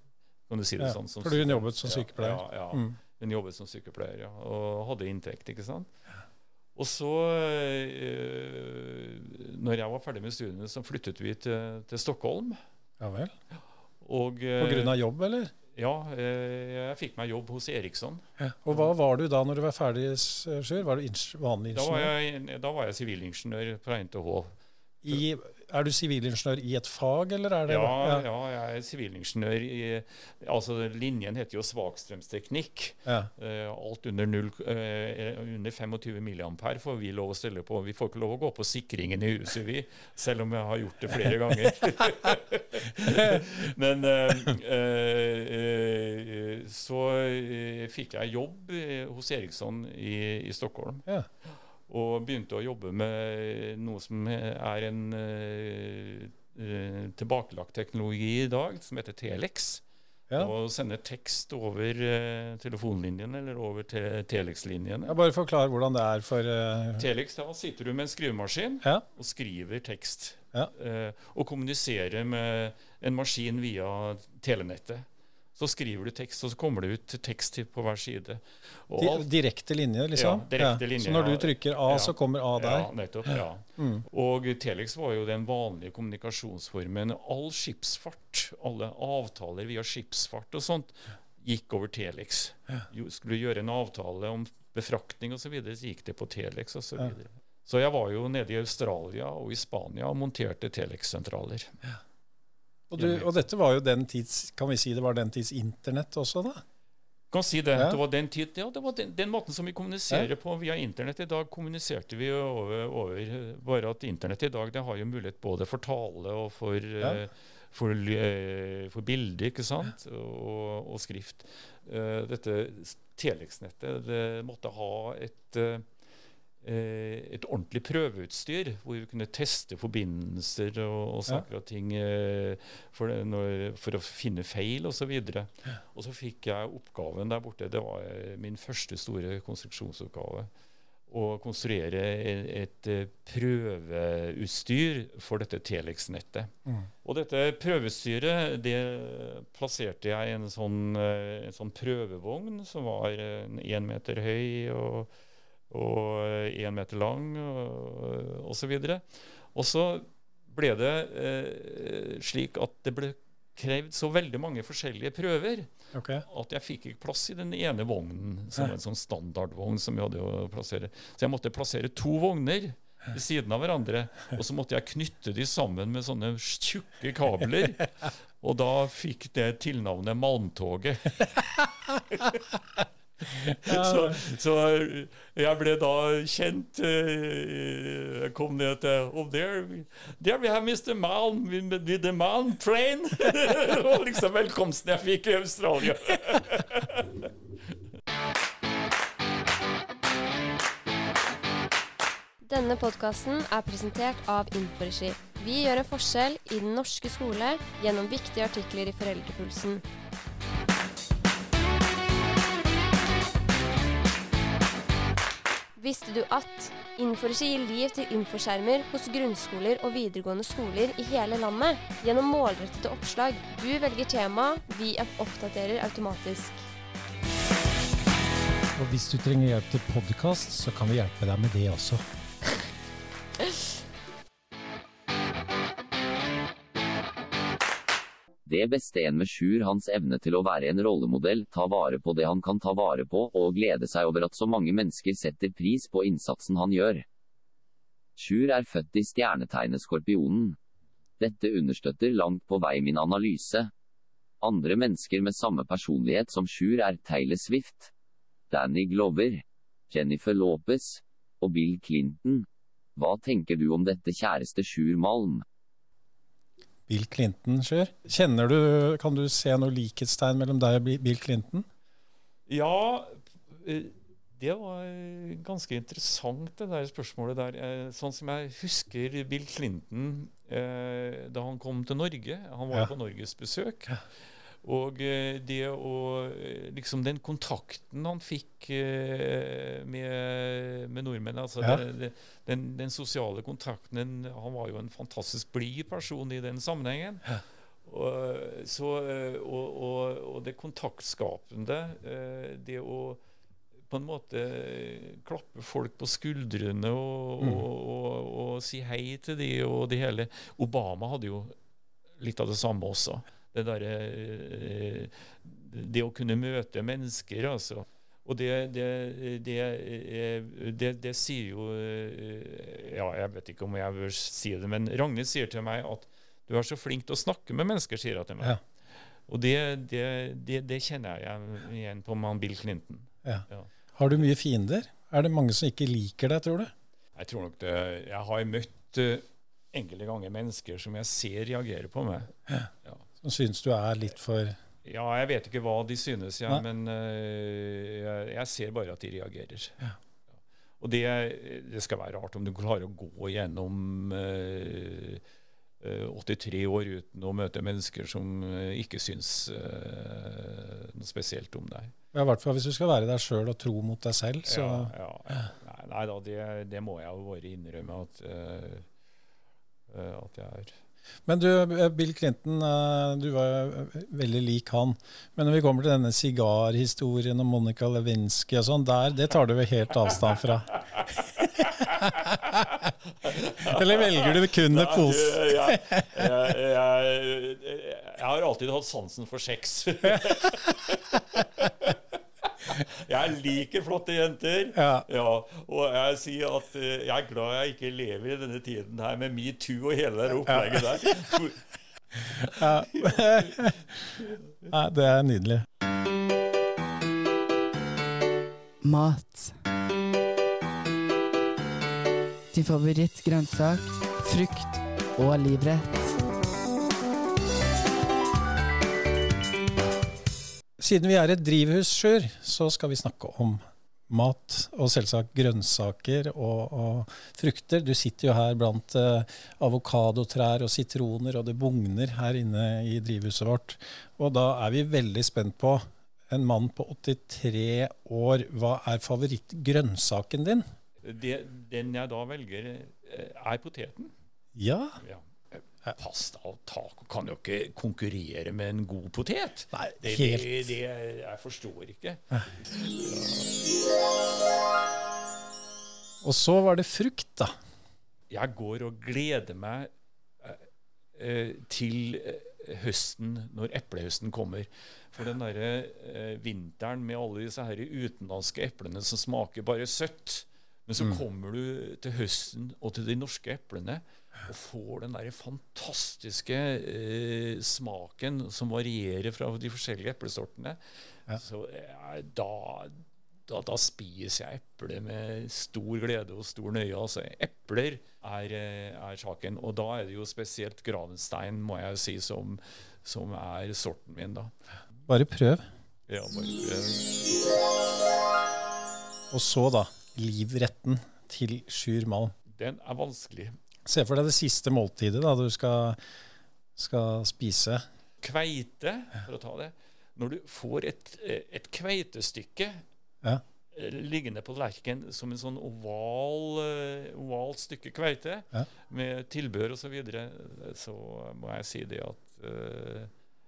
kan du si det Ja, sånn. som fordi hun jobbet som sykepleier. Ja, ja, ja. Mm. Hun jobbet som sykepleier, ja, og hadde inntekt, ikke sant. Og så, eh, når jeg var ferdig med studiene, så flyttet vi til, til Stockholm. Ja vel. Og, På grunn av jobb, eller? Ja, eh, jeg fikk meg jobb hos Eriksson. Ja. Og hva var du da når du var ferdig, Sjur? Var du vanlig Da var ingeniør? jeg, da var jeg sivilingeniør fra NTH. I, er du sivilingeniør i et fag, eller er det Ja, ja, jeg er sivilingeniør i Altså, linjen heter jo svakstrømsteknikk. Ja. Uh, alt under, 0, uh, under 25 milliampere får vi lov å stelle på. Vi får ikke lov å gå på sikringen i huset, vi, selv om jeg har gjort det flere ganger. [laughs] Men uh, eh, eh, så eh, fikk jeg jobb eh, hos Eriksson i, i Stockholm. Ja. Og begynte å jobbe med noe som er en eh, eh, tilbakelagt teknologi i dag, som heter Telex. Ja. Og sende tekst over uh, telefonlinjen eller over te Telex-linjene. Ja, bare forklar hvordan det er for uh... Telex, da sitter du med en skrivemaskin Ja. og skriver tekst. Ja. Eh, og kommuniserer med en maskin via telenettet. Så skriver du tekst, og så kommer det ut tekst på hver side. Og direkte linjer, liksom? Ja, direkte linjer. Så når du trykker A, Ja. så kommer A der? Ja, nettopp. ja. Mm. Og Telex var jo den vanlige kommunikasjonsformen. All skipsfart, alle avtaler via skipsfart og sånt, gikk over Telex. Jo, skulle du gjøre en avtale om befraktning osv., så, videre, så gikk det på Telex osv. Så, videre. så jeg var jo nede i Australia og i Spania og monterte Telex-sentraler. Og, du, og dette var jo den tids Kan vi si det var den tids internett også, da? Kan si det. Ja. Det var den tid, ja, det var den, den måten som vi kommuniserer på via internett. I dag kommuniserte vi over, over Bare at internett i dag det har jo mulighet både for tale og for, Ja. eh, for, eh, for bilde, ikke sant? Og, og skrift. Eh, dette Telex-nettet det måtte ha et et ordentlig prøveutstyr hvor vi kunne teste forbindelser og, og saker og ting eh, for, når, for å finne feil osv. Og, så og så fikk jeg oppgaven der borte. Det var eh, min første store konstruksjonsoppgave. Å konstruere et, et eh, prøveutstyr for dette Telex-nettet. Og dette prøvestyret det plasserte jeg i en sånn, eh, en sånn prøvevogn som var én meter høy og og én meter lang og osv. Og så ble det eh, slik at det ble krevd så veldig mange forskjellige prøver okay. at jeg fikk ikke plass i den ene vognen, som var en sånn standardvogn som vi hadde å plassere. Så jeg måtte plassere to vogner ved siden av hverandre, og så måtte jeg knytte de sammen med sånne tjukke kabler. [laughs] Og da fikk det tilnavnet Malmtoget. [laughs] [laughs] så, så jeg ble da kjent eh, Jeg kom ned til Oh, there, there we have Mr. Malm with with the Malm train. [laughs] var liksom velkomsten jeg fikk i Australia. [laughs] Denne podkasten er presentert av Inforegi. Vi gjør en forskjell i den norske skole gjennom viktige artikler i Foreldrepulsen. Visste du at Inforegi gir liv til infoskjermer hos grunnskoler og videregående skoler i hele landet gjennom målrettede oppslag? Du velger tema, vi oppdaterer automatisk. Og hvis du trenger hjelp til podkast, så kan vi hjelpe deg med det også. [laughs] Det beste en med Sjur hans evne til å være en rollemodell, ta vare på det han kan ta vare på, og glede seg over at så mange mennesker setter pris på innsatsen han gjør. Sjur er født i stjernetegnet Skorpionen. Dette understøtter langt på vei min analyse. Andre mennesker med samme personlighet som Sjur er Taylor Swift, Danny Glover, Jennifer Lopez og Bill Clinton. Hva tenker du om dette kjæreste Sjur Malm? Bill Clinton, Sjur. Kjenner du, Kan du se noe likhetstegn mellom deg og Bill Clinton? Ja, eh, det var eh, ganske interessant, det der spørsmålet der. Eh, Sånn som jeg husker Bill Clinton da han kom til Norge. Han var Ja. på norgesbesøk. Og eh, det å eh, Liksom den kontakten han fikk eh, med, med nordmenn altså Ja. det, den, den sosiale kontakten den, Han var jo en fantastisk blid person i den sammenhengen. Og, så, og, og, og det kontaktskapende, det å på en måte klappe folk på skuldrene og, Mm. og si hei til de og det hele. Obama hadde jo litt av det samme også. Det derre eh, Det å kunne møte mennesker, altså. Og det, det, det, eh, det, det sier jo eh, Ja, jeg vet ikke om jeg bør si det, men Ragnhild sier til meg at du er så flink til å snakke med mennesker, sier hun til meg. Ja. Og det, det, det, det kjenner jeg igjen på med Bill Clinton. Ja. Ja. Har du mye fiender? Er det mange som ikke liker deg, tror du? Jeg tror nok det Jeg har møtt enkelte ganger mennesker som jeg ser reagerer på meg. Ja. Som syns du er litt for Ja, jeg vet ikke hva de synes, ja, men uh, jeg, jeg ser bare at de reagerer. Ja. Og det, det skal være rart om du klarer å gå gjennom uh, eh, 83 år uten å møte mennesker som eh, ikke syns uh, noe spesielt om deg. Ja, I hvert fall hvis du skal være deg sjøl og tro mot deg selv, så Ja, ja. Nei, nei da, det, det må jeg jo bare innrømme at, eh, eh, at jeg er. Men du, Bill Clinton, eh, du var jo veldig lik han. Men når vi kommer til denne sigarhistorien om Monica Lewinsky og sånn, der, det tar du vel helt avstand fra? [laughs] Eller velger du kun det pose? pos... [laughs] jeg, jeg, jeg, jeg har alltid hatt sansen for sex. [laughs] Jeg liker flotte jenter. Ja. og jeg sier at eh, jeg er glad jeg ikke lever i denne tiden her med metoo og hele det opplegget der. [laughs] Ja. [laughs] Nei, det er nydelig. mat. Din favorittgrønnsak, frukt og livrett. Siden vi er et drivhus, Sjur, så skal vi snakke om mat, og selvsagt grønnsaker og, og frukter. Du sitter jo her blant eh, avokadotrær og sitroner, og det bugner her inne i drivhuset vårt. Og da er vi veldig spent på en mann på 83 år. Hva er favorittgrønnsaken din? Det, den jeg da velger, eh, er poteten. Ja. Ja. Pasta og taco kan jo ikke konkurrere med en god potet. Nei, Det, helt. det, det jeg forstår ikke. Og så var det frukt, da. Jeg går og gleder meg eh, eh, til eh, høsten, når eplehøsten kommer. For den derre eh, vinteren med alle disse her utenlandske eplene som smaker bare søtt. Men så kommer du til høsten og til de norske eplene og får den der fantastiske eh, smaken som varierer fra de forskjellige eplesortene. Så eh, da, da, da spiser jeg eple med stor glede og stor nøye. Altså, epler er, eh, er saken. Og da er det jo spesielt Gravenstein, må jeg si, som, som er sorten min, da. Bare prøv. Ja, bare, prøv. Og så, da, livretten til Sjur Malm. den er vanskelig. Se for deg det siste måltidet da du skal, skal spise. Kveite, for å ta det. Når du får et, et kveitestykke Ja. eh, liggende på tallerkenen som en sånn oval, eh, ovalt stykke kveite Ja. med tilbehør osv., så, videre, så må jeg si det at uh,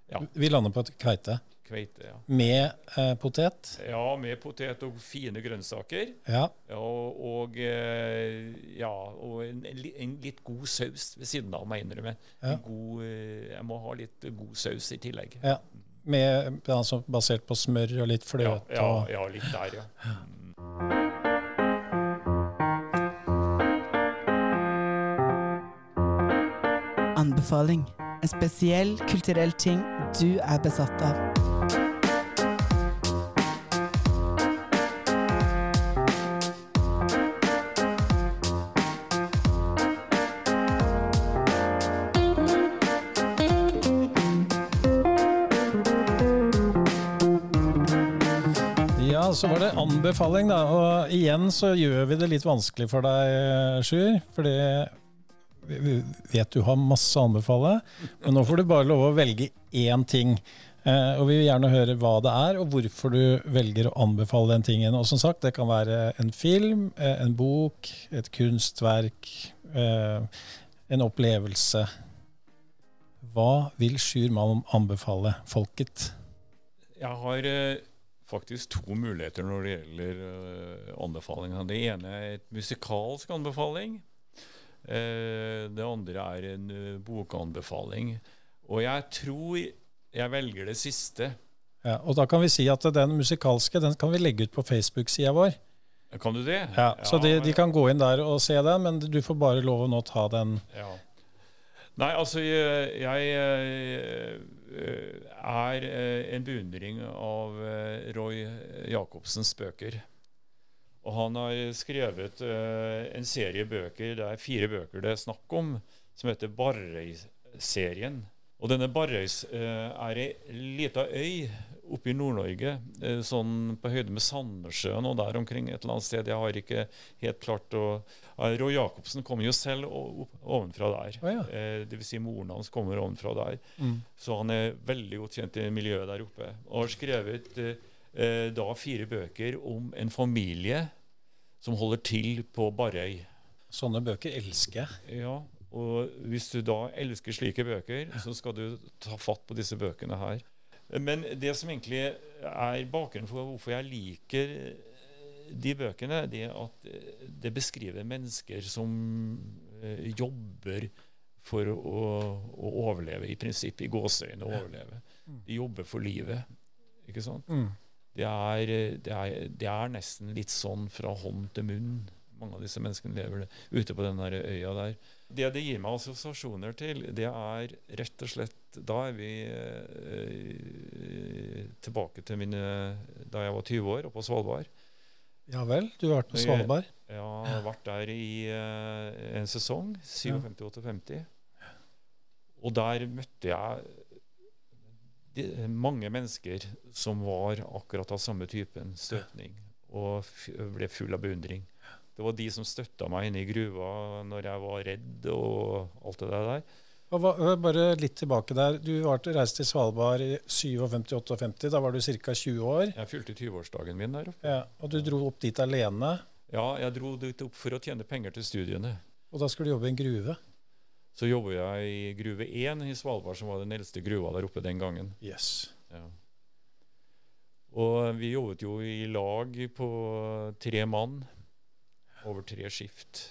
Ja, Vi lander på et kveite kveite. Ja. med eh, potet. ja, med potet og fine grønnsaker. Ja. Ja, og, og, eh, ja, og en, en, litt god saus ved siden av, må jeg innrømme. Ja. En god, eh, jeg må ha litt god saus i tillegg. ja. Med, altså basert på smør og litt fløte. ja, ja, ja, litt der, ja. Anbefaling. En spesiell kulturell ting du er besatt av. så var det anbefaling, da. Og igjen så gjør vi det litt vanskelig for deg, Sjur. For det vi vi vet du har masse å anbefale. Men nå får du bare lov å velge én ting. Eh, og vi vil gjerne høre hva det er, og hvorfor du velger å anbefale den tingen. Og som sagt, det kan være en film, eh, en bok, et kunstverk, eh, en opplevelse. Hva vil Sjur Malm anbefale folket? Jeg har eh, faktisk to muligheter når det gjelder uh, anbefalinger. Det ene er et musikalsk anbefaling. Uh, det andre er en uh, bokanbefaling. Og jeg tror jeg velger det siste. Ja, og da kan vi si at den musikalske den kan vi legge ut på Facebook-sida vår. Kan du det? Ja, så de, de kan gå inn der og se den, men du får bare lov å nå ta den. Ja. Nei, altså jeg, jeg eh, er eh, en beundring av eh, Roy Jacobsens bøker. Og han har skrevet eh, en serie bøker, det er fire bøker det er snakk om, som heter Barrøy-serien. Og denne Barrøy eh, er ei lita øy oppe i Nord-Norge, eh, sånn på høyde med Sandnessjøen og der omkring et eller annet sted. Jeg har ikke helt klart å Roy Jacobsen kommer jo selv ovenfra der. Oh, ja. eh, Dvs. Si moren hans kommer ovenfra der. Mm. Så han er veldig godt kjent i miljøet der oppe. Og har skrevet eh, da fire bøker om en familie som holder til på Barøy. Sånne bøker elsker jeg. Ja, og hvis du da elsker slike bøker, så skal du ta fatt på disse bøkene her. Men det som egentlig er bakgrunnen for hvorfor jeg liker eh, de bøkene, det er at eh, det beskriver mennesker som eh, jobber for å, å overleve, i prinsipp, i gåseøyne overleve. De jobber for livet, ikke sant? Mm. Det er, det, er, det er nesten litt sånn fra hånd til munn. Mange av disse menneskene lever ute på den der øya der. Det det gir meg assosiasjoner til, det er rett og slett Da er vi eh, tilbake til mine, da jeg var 20 år og på Svalbard. Ja vel, du har vært på Svalbard? Jeg har vært der i eh, en sesong, 57-58. Og der møtte jeg de, mange mennesker som var akkurat av samme typen støtning, og ble full av beundring. Det var de som støtta meg inne i gruva når jeg var redd og alt det der. Og hva- Bare litt tilbake der. Du var til, reist til Svalbard i 57-58. Da var du ca. 20 år. Jeg fylte 20-årsdagen min der oppe. Ja, og du dro opp dit alene. Ja, jeg dro dit opp for å tjene penger til studiene. Og da skulle du jobbe i en gruve. Så jobber jeg i gruve 1 i Svalbard, som var den eldste gruva der oppe den gangen. Yes. Ja. Og vi jobbet jo i lag på tre mann over tre skift.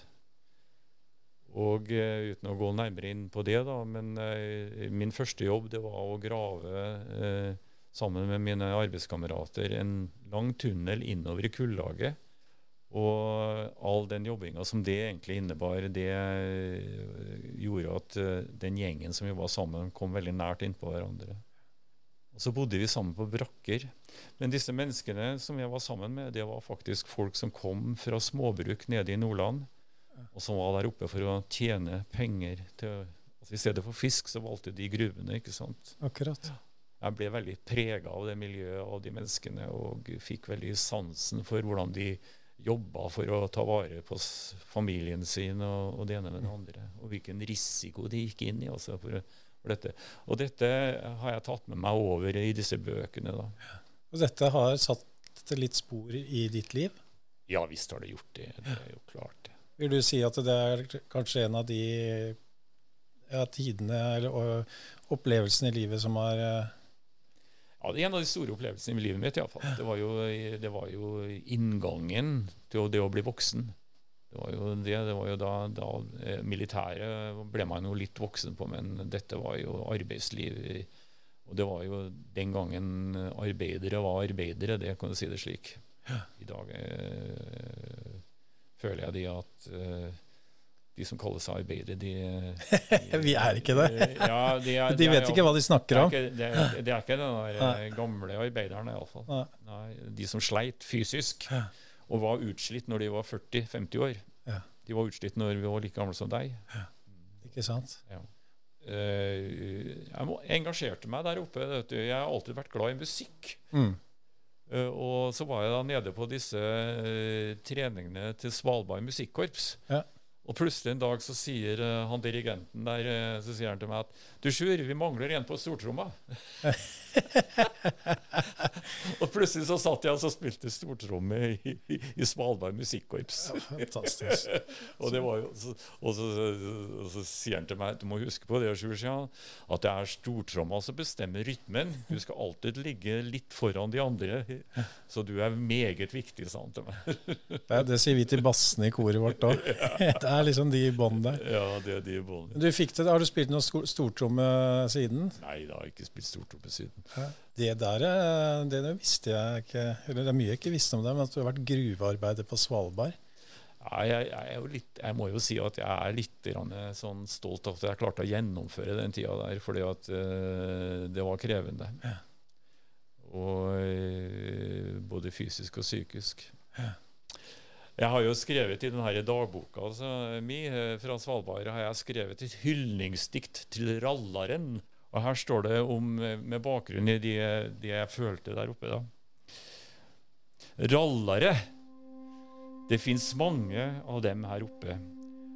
Og uh, uten å gå nærmere inn på det, da, men uh, min første jobb det var å grave uh, sammen med mine arbeidskamerater en lang tunnel innover i kullaget. Og all den jobbinga som det egentlig innebar, det gjorde at den gjengen som vi var sammen, kom veldig nært innpå hverandre. Og så bodde vi sammen på brakker. Men disse menneskene som jeg var sammen med, det var faktisk folk som kom fra småbruk nede i Nordland, og som var der oppe for å tjene penger. til altså I stedet for fisk, så valgte de gruvene, ikke sant. Akkurat. Jeg ble veldig prega av det miljøet og de menneskene, og fikk veldig sansen for hvordan de jobba for å ta vare på familien sin og, og det ene med det andre. Og hvilken risiko de gikk inn i altså, for, for dette. Og dette har jeg tatt med meg over i disse bøkene. da. Og dette har satt litt spor i ditt liv. Ja visst har det gjort det. Det er jo klart. det. Vil du si at det er kanskje en av de ja, tidene eller opplevelsene i livet som har eh, Ja, det er en av de store opplevelsene i livet mitt. i. Det var jo, det var jo inngangen til det å bli voksen. Det var jo det, det var jo da, da eh, Militæret ble man jo litt voksen på, men dette var jo arbeidsliv. Og det var jo den gangen arbeidere var arbeidere, det kan du si det slik. I dag øh, føler jeg de at øh, de som kaller seg arbeidere, de, de [laughs] Vi er ikke det. Ja, de, er, [laughs] De vet er- ikke hva de snakker om. Det er ikke, det er, det er ikke den gamle arbeideren, iallfall. De som sleit fysisk Ja. Og var utslitt når de var 40-50 år. Ja. De var utslitt når vi var like gamle som deg. Ikke sant? Ja. jeg engasjerte meg der oppe. Vet du. Jeg har alltid vært glad i musikk. Mm. Eh, og så var jeg da nede på disse eh, treningene til Svalbard musikkorps. Ja. Og plutselig en dag så sier eh, han dirigenten der eh, så sier han til meg at du Sjur, vi mangler en på stortromma. [laughs] [laughs] og plutselig så satt jeg og så spilte stortromme i, i, i Svalbard musikkorps. Fantastisk. [laughs] og, det var jo, så, og, så, og så sier han til meg du må huske på det Sjur, at det er stortromma som bestemmer rytmen. Du skal alltid ligge litt foran de andre. Så du er meget viktig, sa han til meg. [laughs] Det, det sier vi til bassene i koret vårt òg. Det er liksom de i bånn der. ja, det er de bånd. Du fikk det, Har du spilt noe sto- stortromme siden? Nei, jeg har jeg ikke spilt stortromme siden. Det der eh, det visste jeg ikke Eller det er mye jeg ikke visste om deg, men at du har vært gruvearbeider på Svalbard. Ja, jeg, jeg, er jo litt, jeg må jo si at jeg er litt sånn stolt av at jeg klarte å gjennomføre den tida der, fordi at eh, det var krevende. Og eh, både fysisk og psykisk. Jeg har jo skrevet i denne dagboka altså, mi eh, fra Svalbard har jeg skrevet et hyldningsdikt til rallaren. Og her står det om, eh, med bakgrunn i det de jeg følte der oppe. da. Rallare. Det fins mange av dem her oppe,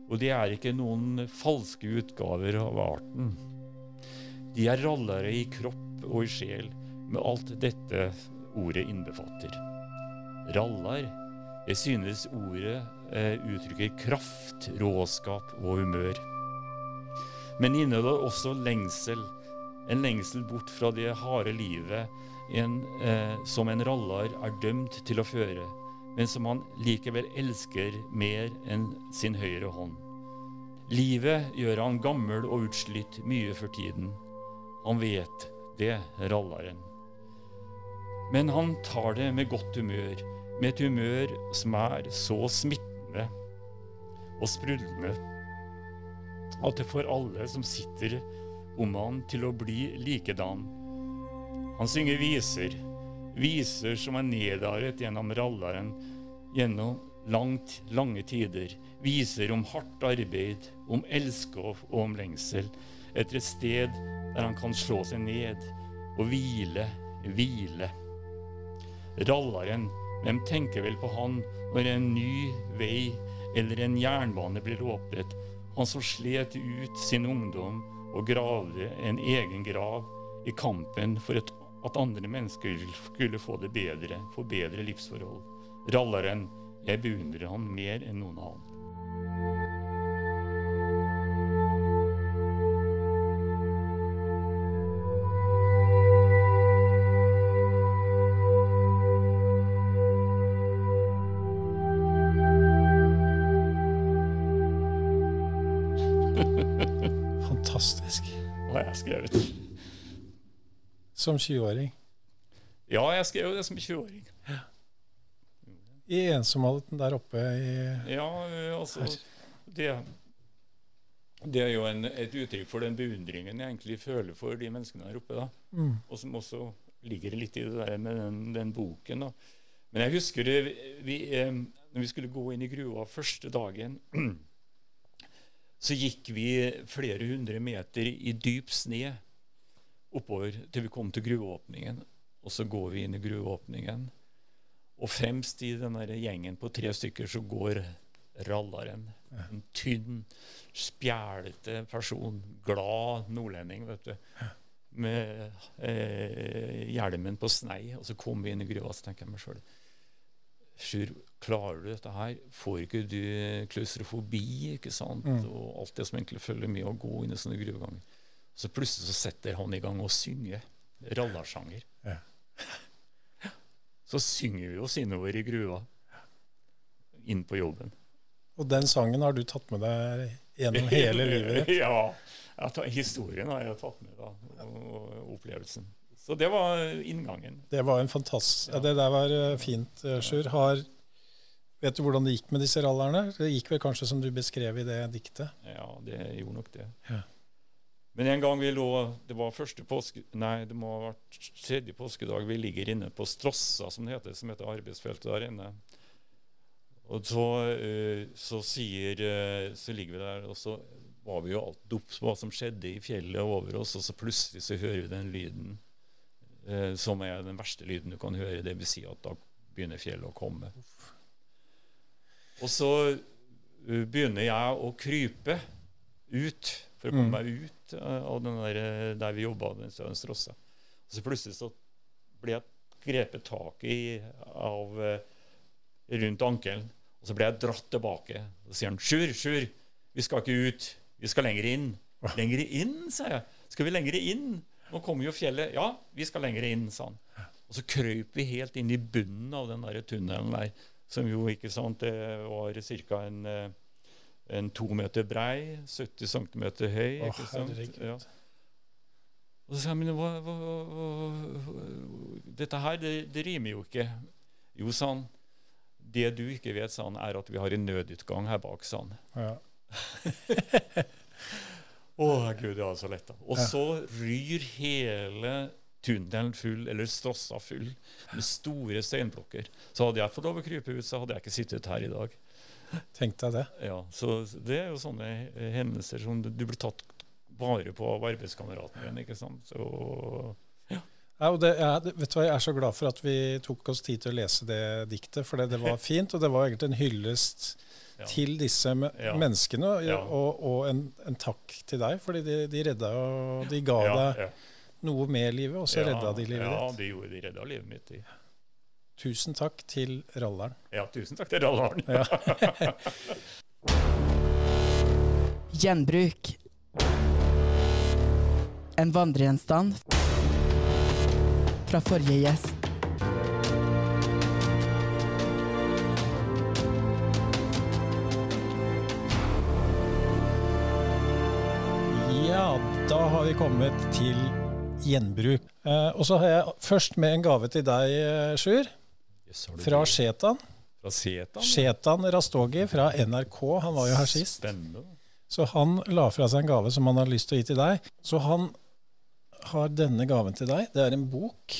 og de er ikke noen falske utgaver av arten. De er rallare i kropp og i sjel, med alt dette ordet innbefatter. Rallar. Jeg synes ordet eh, uttrykker kraft, råskap og humør. Men inneholder også lengsel. En lengsel bort fra det harde livet en, eh, som en rallar er dømt til å føre, men som han likevel elsker mer enn sin høyre hånd. Livet gjør han gammel og utslitt mye for tiden. Han vet det, rallaren. Men han tar det med godt humør, med et humør som er så smittende og sprudlende at det for alle som sitter om han til å bli likedan. Han synger viser, viser som er nedaret gjennom rallaren, gjennom langt, lange tider viser om hardt arbeid, om elskov og om lengsel, etter et sted der han kan slå seg ned og hvile, hvile. Rallaren, hvem tenker vel på han når en ny vei eller en jernbane blir åpnet, han som slet ut sin ungdom og gravde en egen grav i kampen for et, at andre mennesker skulle få det bedre, få bedre livsforhold. Rallaren, jeg beundrer han mer enn noen annen. Som 20-åring. Ja, jeg skrev jo det som 20-åring. I ensomheten der oppe i Ja, eh, altså det, det er jo en, et uttrykk for den beundringen jeg egentlig føler for de menneskene der oppe. da. Mm. Og som også ligger litt i det der med den, den boken. da. Men jeg husker det, vi, eh, når vi skulle gå inn i gruva første dagen, [clears throat] så gikk vi flere hundre meter i dyp sne oppover til vi kom til gruveåpningen. Og så går vi inn i gruveåpningen. Og fremst i den der gjengen på tre stykker så går rallaren. En tynn, spjælete person. Glad nordlending, vet du. Med eh, hjelmen på snei. Og så kom vi inn i gruva, så tenker jeg meg sjøl Sjur, klarer du dette her? Får ikke du klaustrofobi? ikke sant? Mm. Og alt det som egentlig følger med å gå inn i sånne gruveganger. Så plutselig så setter han i gang å synge rallarsanger. Ja. [laughs] Så synger vi oss innover i gruva. Inn på jobben. Og den sangen har du tatt med deg gjennom hele [laughs] livet ditt. ja. Tar, historien har jeg tatt med, da. Og opplevelsen. Så det var inngangen. Det var en fantastisk ja, Det der var eh, fint, eh, Sjur. Har Vet du hvordan det gikk med disse rallerne? Det gikk vel kanskje som du beskrev i det diktet? Ja, det gjorde nok det. Ja. Men en gang vi lå Det var første påske... Nei, det må ha vært tredje påskedag. Vi ligger inne på Strossa, som det heter, som heter arbeidsfeltet der inne. Og så, eh, så sier eh, Så ligger vi der, og så var vi jo alt opp på hva som skjedde i fjellet over oss, og så plutselig så hører vi den lyden eh, som er den verste lyden du kan høre. Det vil si at da begynner fjellet å komme. Og så begynner jeg å krype ut for å komme Mm. meg ut eh, av den der, eh, der vi jobba. Den stedet Strossa. Og så plutselig så ble jeg grepet tak i av eh, rundt ankelen. Og så ble jeg dratt tilbake. Og så sier han 'Sjur, Sjur, vi skal ikke ut. Vi skal lenger inn'. [laughs] 'Lenger inn', sa jeg. 'Skal vi lenger inn?' Nå kommer jo fjellet. 'Ja, vi skal lenger inn', sa han. Og så krøyp vi helt inn i bunnen av den der tunnelen der, som jo ikke sant, det var ca. en en to meter brei, 70 cm høy. Å, ikke sant? Ja. Og så sa jeg, men hva, hva, hva, dette her, det, det rimer jo ikke. Jo, sa han. Det du ikke vet, sa han, er at vi har en nødutgang her bak, sa han. Ja. [laughs] Å, gud, det var så lett. Og så ryr hele tunnelen full, eller strossa full, med store steinblokker. Så hadde jeg fått lov å krype ut, så hadde jeg ikke sittet her i dag. Tenk deg det. Ja, så det er jo sånne hendelser som du, du blir tatt vare på av arbeidskameraten din, ikke sant. Så Ja, og det, er, vet du hva, Jeg er så glad for at vi tok oss tid til å lese det diktet, for det, det var [laughs] fint. Og det var egentlig en hyllest Ja. til disse me Ja. menneskene, og, Ja. og, og en, en takk til deg, fordi de, de redda og de ga ja, deg ja. noe med livet, og så ja, redda de livet Ja, ditt. de gjorde de redda livet mitt. De. Tusen takk til ralleren. Ja, tusen takk til Rallaren. Ja. [laughs] Gjenbruk. En vandregjenstand fra forrige gjest. Ja, da har vi kommet til gjenbruk. Eh, og så har jeg først med en gave til deg, eh, Sjur. Yes, Fra? Shetan. Fra Shetan, Shetan Rastogi fra NRK. Han var jo her sist. Spennende. Så han la fra seg en gave som han har lyst til å gi til deg. Så han har denne gaven til deg. Det er en bok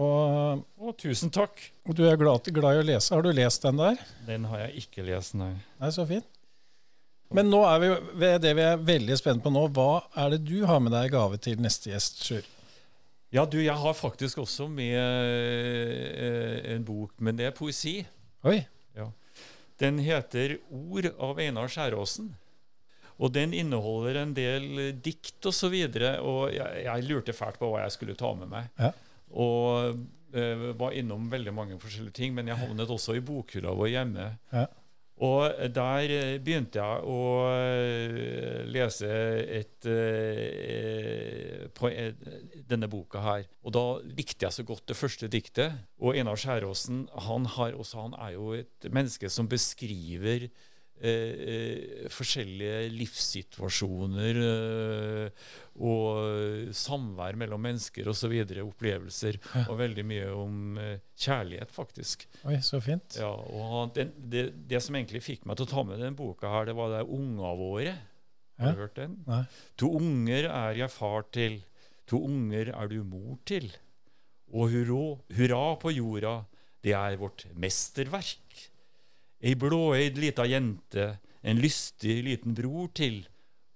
Og, Å, tusen takk. du er glad, glad i å lese. Har du lest den der? Den har jeg ikke lest, nei. Nei, så fint. Men nå er vi ved det vi er veldig spent på nå. Hva er det du har med deg i gave til neste gjest, Sjur? Ja, du, jeg har faktisk også med eh, en bok, men det er poesi. Oi. Den heter 'Ord' av Einar Skjæråsen. Og den inneholder en del dikt og så videre, og jeg, jeg lurte fælt på hva jeg skulle ta med meg. Ja. Og eh, var innom veldig mange forskjellige ting, men jeg havnet også i bokhylla vår hjemme. Ja. Og der eh, begynte jeg å eh, lese et, på eh, denne boka her. Og da likte jeg så godt det første diktet. Og Einar Skjæråsen han, har også, han er jo et menneske som beskriver eh, eh, forskjellige livssituasjoner eh, og samvær mellom mennesker osv. Opplevelser. Ja. Og veldig mye om eh, kjærlighet, faktisk. Oi, så fint. Ja, og den, det, det som egentlig fikk meg til å ta med den boka, her, det var det unga våre. Har Ja. du hørt den? Nei. To unger er jeg far til, to unger er du mor til. Og hurra, hurra på jorda, det er vårt mesterverk. Ei blåøyd lita jente, en lystig liten bror til.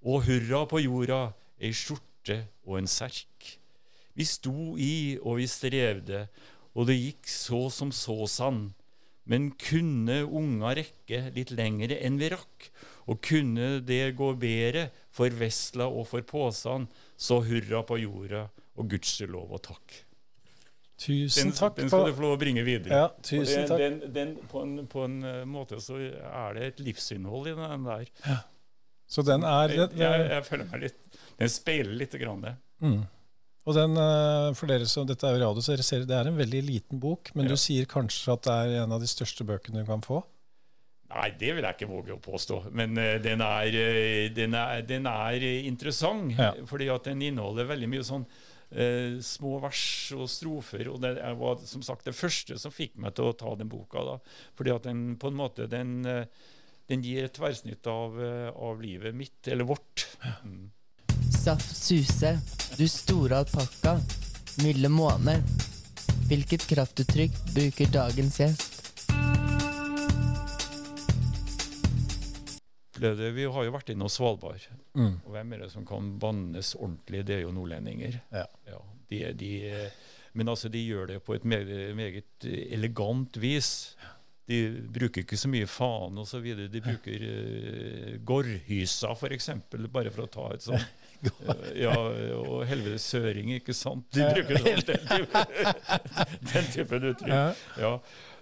Og hurra på jorda, ei skjorte og en serk. Vi sto i og vi strevde, og det gikk så som så sann. Men kunne unga rekke litt lengre enn vi rakk, og kunne det gå bedre for vesla og for påsan, så hurra på jorda og gudskjelov og takk. Tusen Den, takk. den skal du få lov å bringe videre. Ja, tusen den, takk. Den, den, på, en, på en eh, måte så er det et livsinnhold i den der. Så den er Jeg, den, jeg, jeg føler meg litt Den speiler litt grann det. mm. Og den, eh, for dere som dette er jo radio, så dere ser det er en veldig liten bok, men Ja. du sier kanskje at det er en av de største bøkene du kan få? Nei, det vil jeg ikke våge å påstå. Men uh, den, er, den, er, den er interessant, Ja. fordi at den inneholder veldig mye sånn eh, små vers og strofer. Og det var som sagt det første som fikk meg til å ta den boka. da. Fordi at den på en måte den, eh, den gir et tverrsnitt av, eh, av livet mitt, eller vårt. Mm. Saft Suse, du store alpakka. Milde måne. Hvilket kraftuttrykk bruker dagens gjest? Det, vi har jo vært innom Svalbard. Mm. Og hvem er det som kan bannes ordentlig? Det er jo nordlendinger. Ja. de, de, men altså, de gjør det på et meget, meget elegant vis. De bruker ikke så mye faen videre. De bruker uh, gårdhysa, f.eks., bare for å ta et sånt. [laughs] Uh, ja, og helvete søring, ikke sant? De bruker sånn, [laughs] den, type, den typen uttrykk. Ja.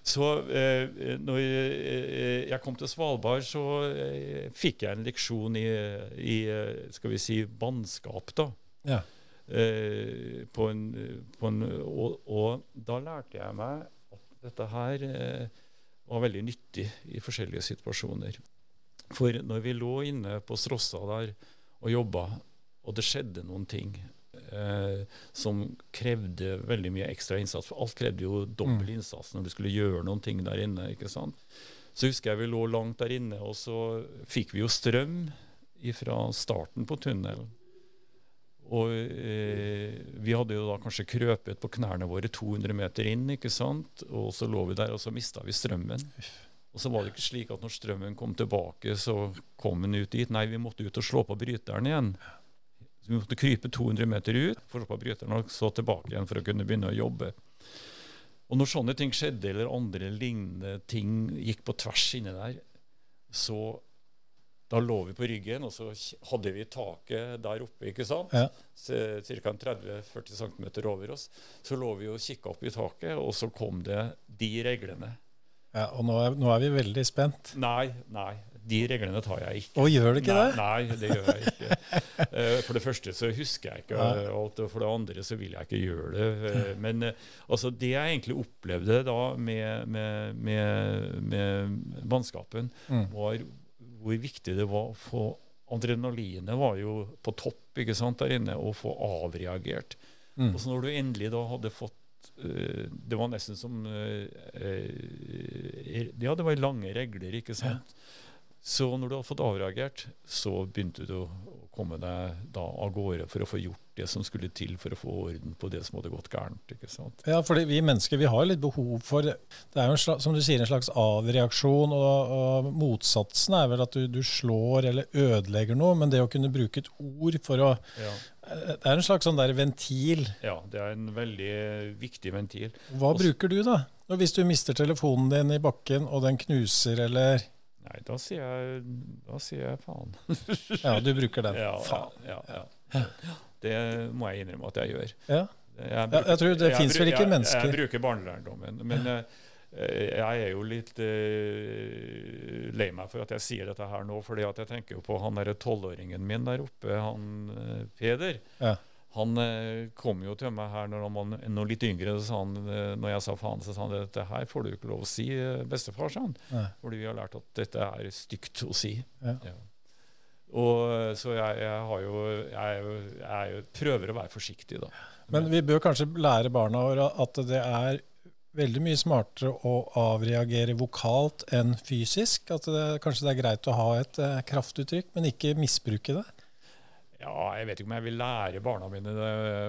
Så eh, når eh, jeg kom til Svalbard, så eh, fikk jeg en leksjon i, i eh, skal vi si, bannskap. da. Ja. Eh, på en, på en, og, og da lærte jeg meg at dette her eh, var veldig nyttig i forskjellige situasjoner. For når vi lå inne på Strossa der og jobba, og det skjedde noen ting eh, som krevde veldig mye ekstra innsats, for alt krevde jo dobbel innsats når du skulle gjøre noen ting der inne. ikke sant? Så husker jeg vi lå langt der inne, og så fikk vi jo strøm fra starten på tunnelen. Og eh, vi hadde jo da kanskje krøpet på knærne våre 200 meter inn, ikke sant? Og så lå vi der, og så mista vi strømmen. Og så var det ikke slik at når strømmen kom tilbake, så kom den ut dit. Nei, vi måtte ut og slå på bryteren igjen. Så vi måtte krype 200 meter ut for å få på bryteren, og så tilbake igjen for å kunne begynne å jobbe. Og når sånne ting skjedde, eller andre lignende ting gikk på tvers inni der, så da lå vi på ryggen, og så hadde vi taket der oppe, ikke sant? Ja. Ca. 30-40 cm over oss. Så lå vi og kikka opp i taket, og så kom det de reglene. Ja, og nå er, nå er vi veldig spent. Nei, nei. De reglene tar jeg ikke. Og gjør det ikke nei, det? Nei, det gjør jeg ikke. [laughs] Eh, For det første så husker jeg ikke alt, og for det andre så vil jeg ikke gjøre det. Eh, Men eh, altså, det jeg egentlig opplevde da med, med, med, med mannskapen, Mm. var hvor viktig det var å få Adrenalinet var jo på topp ikke sant, der inne, å få avreagert. Mm. Og så når du endelig da hadde fått eh, Det var nesten som eh, eh, Ja, det var lange regler, ikke sant? Så når du hadde fått avreagert, så begynte du å komme deg da av gårde for å få gjort det som skulle til for å få orden på det som hadde gått gærent. ikke sant? Ja, fordi vi mennesker vi har litt behov for Det er jo en slags, som du sier, en slags avreaksjon, og, og motsatsen er vel at du, du slår eller ødelegger noe, men det å kunne bruke et ord for å Ja. Det er en slags sånn der ventil. ja, det er en veldig viktig ventil. Hva Også, bruker du, da? Hvis du mister telefonen din i bakken, og den knuser, eller Nei, da sier jeg, da sier jeg faen. Ja, du bruker den. [laughs] Ja, Faen. Ja, ja. Det må jeg innrømme at jeg gjør. Ja. Jeg, bruker, jeg tror det fins vel ikke mennesker- Jeg bruker barnelærdommen. Men eh, jeg er jo litt uh, lei meg for at jeg sier dette her nå, fordi at jeg tenker jo på han derre tolvåringen min der oppe, han uh, Peder. Ja. Han eh, kom jo til meg her når han var litt yngre. Så han, eh, når jeg sa faen, så sa han dette her får du ikke lov å si, eh, bestefar. sa han. Nei. Fordi vi har lært at dette er stygt å si. Ja. Og eh, Så jeg, jeg har jo Jeg, jeg er prøver å være forsiktig, da. Men vi bør kanskje lære barna våre at det er veldig mye smartere å avreagere vokalt enn fysisk. At det, kanskje det er greit å ha et kraftuttrykk, men ikke misbruke det. Ja, jeg vet ikke om jeg vil lære barna mine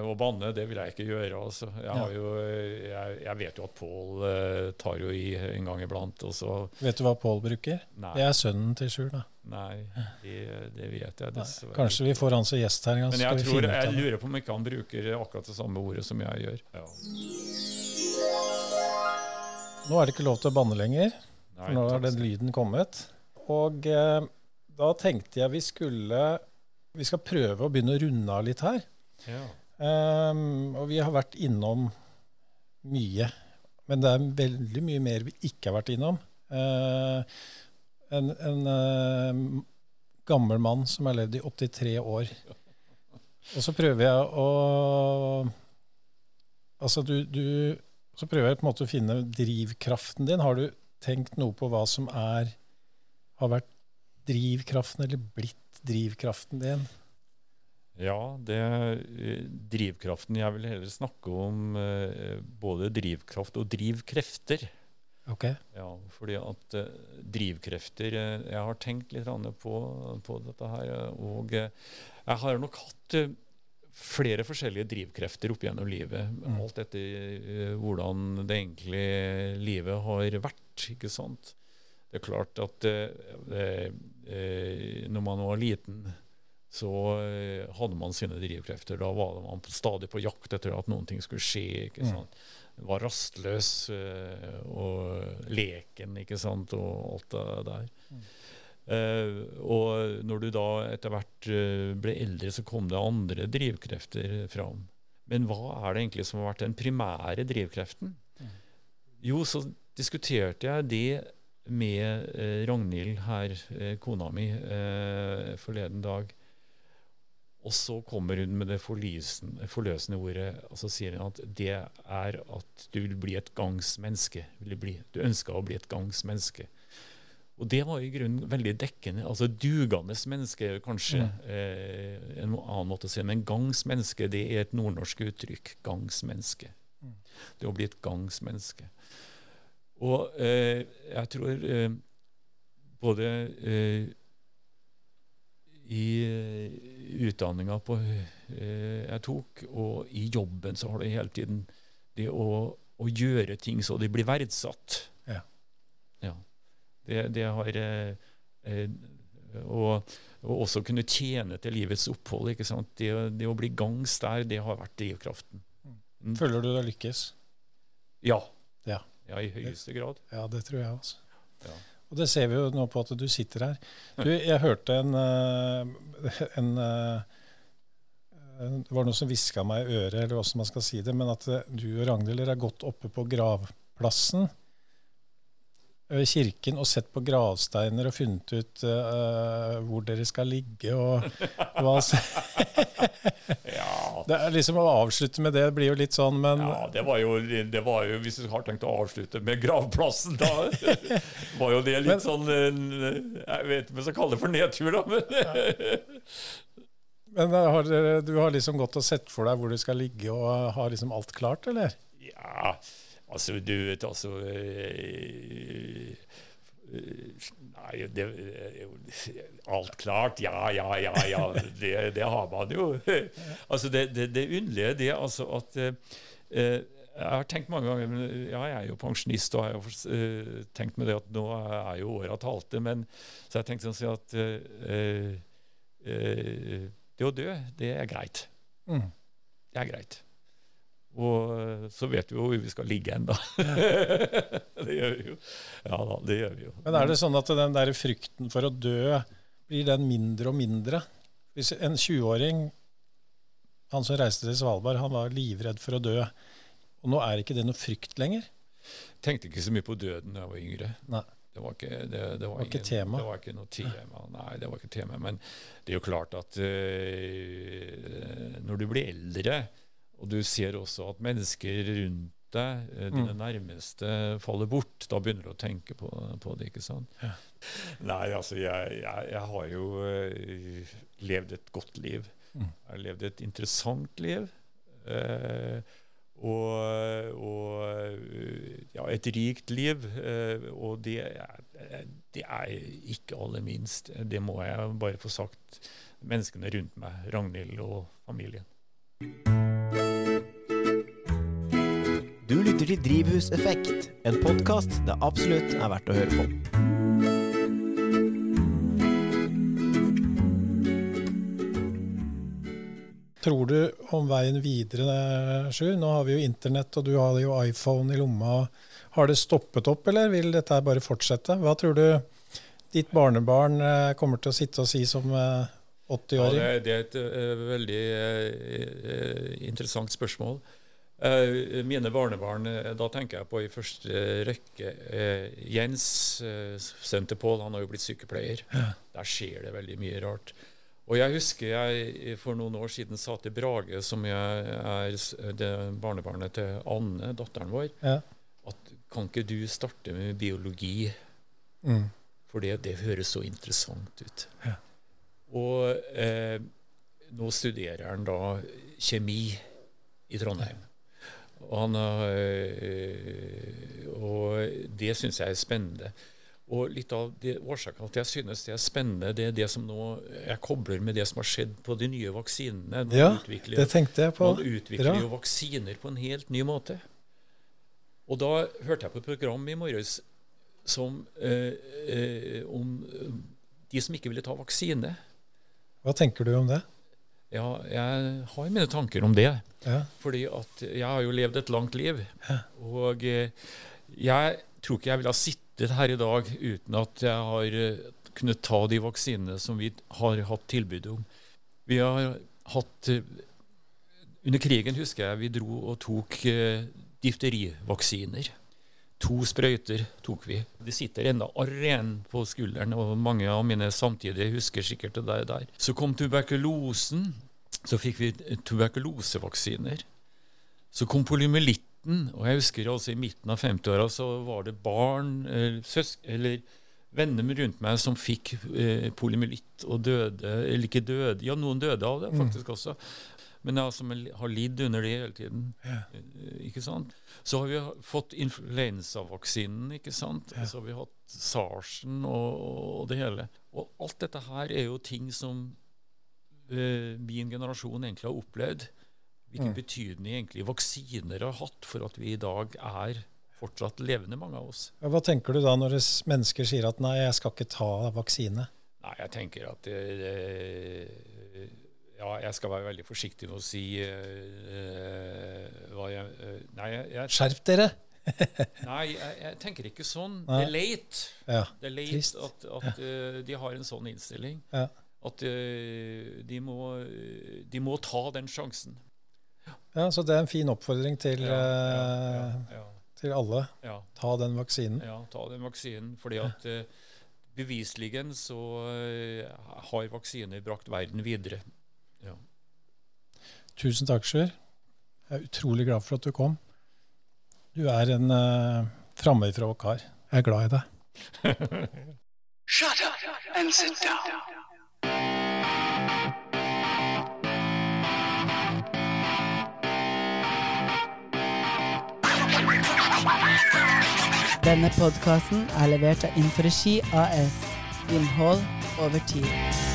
å banne. Det vil jeg ikke gjøre. Altså. Jeg, har jo, jeg, jeg vet jo at Pål eh, tar jo i en gang iblant. Og så Vet du hva Pål bruker? Nei. Det er sønnen til Sjur, da. Nei, det, det vet jeg dessverre. Kanskje vi får han som gjest her en gang, så Men skal jeg, vi tror, jeg lurer på om ikke han bruker akkurat det samme ordet som jeg gjør. Ja. Nå er det ikke lov til å banne lenger, Nei, for nå har den lyden kommet. Og eh, da tenkte jeg vi skulle Vi skal prøve å begynne å runde av litt her. Ja. Um, og vi har vært innom mye. Men det er veldig mye mer vi ikke har vært innom. Uh, en en uh, gammel mann som har levd i 83 år. Og så prøver jeg å Altså, du, du Så prøver jeg på en måte å finne drivkraften din. Har du tenkt noe på hva som er har vært drivkraften, eller blitt drivkraften din? Ja, det eh, drivkraften Jeg vil heller snakke om eh, både drivkraft og drivkrefter. Ok. Ja, fordi at eh, drivkrefter Jeg har tenkt litt på, på dette her. Og jeg har nok hatt flere forskjellige drivkrefter opp gjennom livet. Mm. Alt etter hvordan det egentlig livet har vært. ikke sant? Det er klart at det, eh, når man var liten, så eh, hadde man sine drivkrefter. Da var man stadig på jakt etter at noen ting skulle skje. ikke Mm. sant? Var rastløs eh, og leken, ikke sant, og alt det der. Eh, og når du da etter hvert eh, ble eldre, så kom det andre drivkrefter fram. Men hva er det egentlig som har vært den primære drivkreften? Jo, så diskuterte jeg det med eh, Ragnhild her, eh, kona mi, eh, forleden dag. Og så kommer hun med det forløsende ordet, og så sier hun at det er at du vil bli et gangs menneske. Vil bli, du ønsker å bli et gangsmenneske. Og det var i grunnen veldig dekkende. altså Dugende menneske, kanskje. Eh, en annen måte å si Men gangsmenneske, det er et nordnorsk uttrykk. Gangsmenneske. Det å bli et gangs menneske. Og eh, jeg tror eh, både eh, i eh, utdanninga på, eh, jeg tok, og i jobben så har det hele tiden det å, å gjøre ting så de blir verdsatt. Ja. Ja. Det, det har eh, og, og også kunne tjene til livets opphold. ikke sant? Det, det å bli gangs der, det har vært drivkraften. Mm. Føler du deg lykkes? Ja. Ja. i høyeste grad. Ja, det tror jeg også. Ja. Og det ser vi jo nå på at du sitter her. Du, jeg hørte en, en, en eh, Det var noe som hviska meg i øret, eller hvordan man skal si det, men at eh, du og Ragnhild er godt oppe på gravplassen kirken og sett på gravsteiner og funnet ut uh, hvor dere skal ligge og hva [laughs] Ja. [laughs] Det er liksom Å avslutte med det blir jo litt sånn, men Ja, det var, jo, det var jo Hvis du har tenkt å avslutte med gravplassen, da [laughs] var jo det litt Men- sånn eh, Jeg vet ikke om jeg skal kalle det for nedtur, da. Men, Men eh, har dere, du har liksom gått og sett for deg hvor du skal ligge, og har liksom alt klart, eller? ja, altså, du vet, altså eh, Eh, Nei, det jo Alt klart? Ja, ja, ja, ja. Det, det har man jo. [laughs] Altså, det, det, det underlige det altså at eh, eh, Jeg har tenkt mange ganger men, Ja, jeg er jo pensjonist, og har jo eh, tenkt med det at nå er jo åra talte, men så har jeg tenkt sånn si at eh, eh, det å dø, det er greit. Mm. Det er greit. Og eh, så vet vi jo hvor vi skal ligge da. [laughs] det gjør vi jo. Ja da, det gjør vi jo. Men er det sånn at den der frykten for å dø, blir den mindre og mindre? Hvis en 20-åring, han som reiste til Svalbard, han var livredd for å dø. Og nå er ikke det noe frykt lenger. Tenkte ikke så mye på døden da jeg var yngre. Nei. Det var ikke, det, det var var ikke ingen- tema. Det var ikke noe tema. Nei, det var ikke tema. Men det er jo klart at øh, når du blir eldre, og du ser også at mennesker rundt deg, eh, dine Mm. nærmeste, faller bort, da begynner du å tenke på, på det, ikke sant? Ja. Nei, altså, jeg, jeg, jeg har jo uh, levd et godt liv. Mm. Jeg har levd et interessant liv. Uh, og, og ja, et rikt liv. og det er, det er ikke aller minst. Det må jeg bare få sagt. Menneskene rundt meg, Ragnhild og familien. Du lytter til Drivhuseffekt, en podkast det absolutt er verdt å høre på. Tror du om veien videre, Sjur? Nå har vi jo internett, og du har jo iPhone i lomma. Har det stoppet opp, eller vil dette bare fortsette? Hva tror du ditt barnebarn eh, kommer til å sitte og si som eh, 80-åring? det, det er et eh, veldig interessant spørsmål. Eh, mine barnebarn, eh, da tenker jeg på i første rekke eh, Jens, sønnen til Pål, han har jo blitt sykepleier. Der skjer det veldig mye rart. Og jeg husker jeg for noen år siden sa til Brage, som jeg er det barnebarnet til Anne, datteren vår, Ja. at kan ikke du starte med biologi? Mm. For det, det høres så interessant ut. Ja. Og eh, nå studerer han da kjemi i Trondheim. Og, han, har, eh, og det syns jeg er spennende. Og litt av det årsaken at jeg synes det er spennende, det er det som nå jeg kobler med det som har skjedd på de nye vaksinene. Man Ja, utvikler- det tenkte jeg på. Man utvikler Bra. jo vaksiner på en helt ny måte. Og da hørte jeg på et program i morges som, eh, eh, om de som ikke ville ta vaksine. Hva tenker du om det? Ja, jeg har mine tanker om det. Ja. Fordi at jeg har jo levd et langt liv. Og eh, jeg tror ikke jeg ville ha sittet her i dag uten at jeg har eh, kunnet ta de vaksinene som vi har hatt tilbud om. Vi har hatt eh, Under krigen husker jeg vi dro og tok difterivaksiner. To sprøyter tok vi. Det sitter ennå arr igjen på skulderen, og mange av mine samtidige husker sikkert det der. Så kom tuberkulosen. Så fikk vi tuberkulosevaksiner. Så kom polymyelitten, og jeg husker altså i midten av 50-åra så var det barn, eller, søsk, eller venner rundt meg som fikk eh, polymyelitt og døde, eller ikke døde, ja noen døde av det faktisk også. Men som har lidd under det hele tiden. Eh, Ikke sant? Så har vi fått influensavaksinen, ikke sant? Og så har vi hatt sarsen og, og det hele. Og alt dette her er jo ting som eh, min generasjon egentlig har opplevd. Hvilken Mm. betydning egentlig vaksiner har hatt for at vi i dag er fortsatt levende, mange av oss. Hva tenker du da når mennesker sier at nei, jeg skal ikke ta vaksine? Nei, jeg tenker at det, Ja, jeg skal være veldig forsiktig med å si eh, hva jeg Nei, jeg, jeg, Skjerp dere! [laughs] nei jeg, jeg tenker ikke sånn. Nei. Det er leit. Ja, Det er leit at, at uh, de har en sånn innstilling. Ja. At eh, de, må, de må ta den sjansen. ja, Så det er en fin oppfordring til, Ja, ja, eh, ja, til alle. ja. Ta den vaksinen. Ja, ta den vaksinen. Fordi at [laughs] eh, beviselig så har vaksiner brakt verden videre. Ja. Tusen takk, Sjur. Jeg er utrolig glad for at du kom. Du er en uh, framifrå kar. Jeg er glad i deg. [laughs] Shut up and sit down. Denne podkasten er levert av Inforegi AS. Innhold over tid.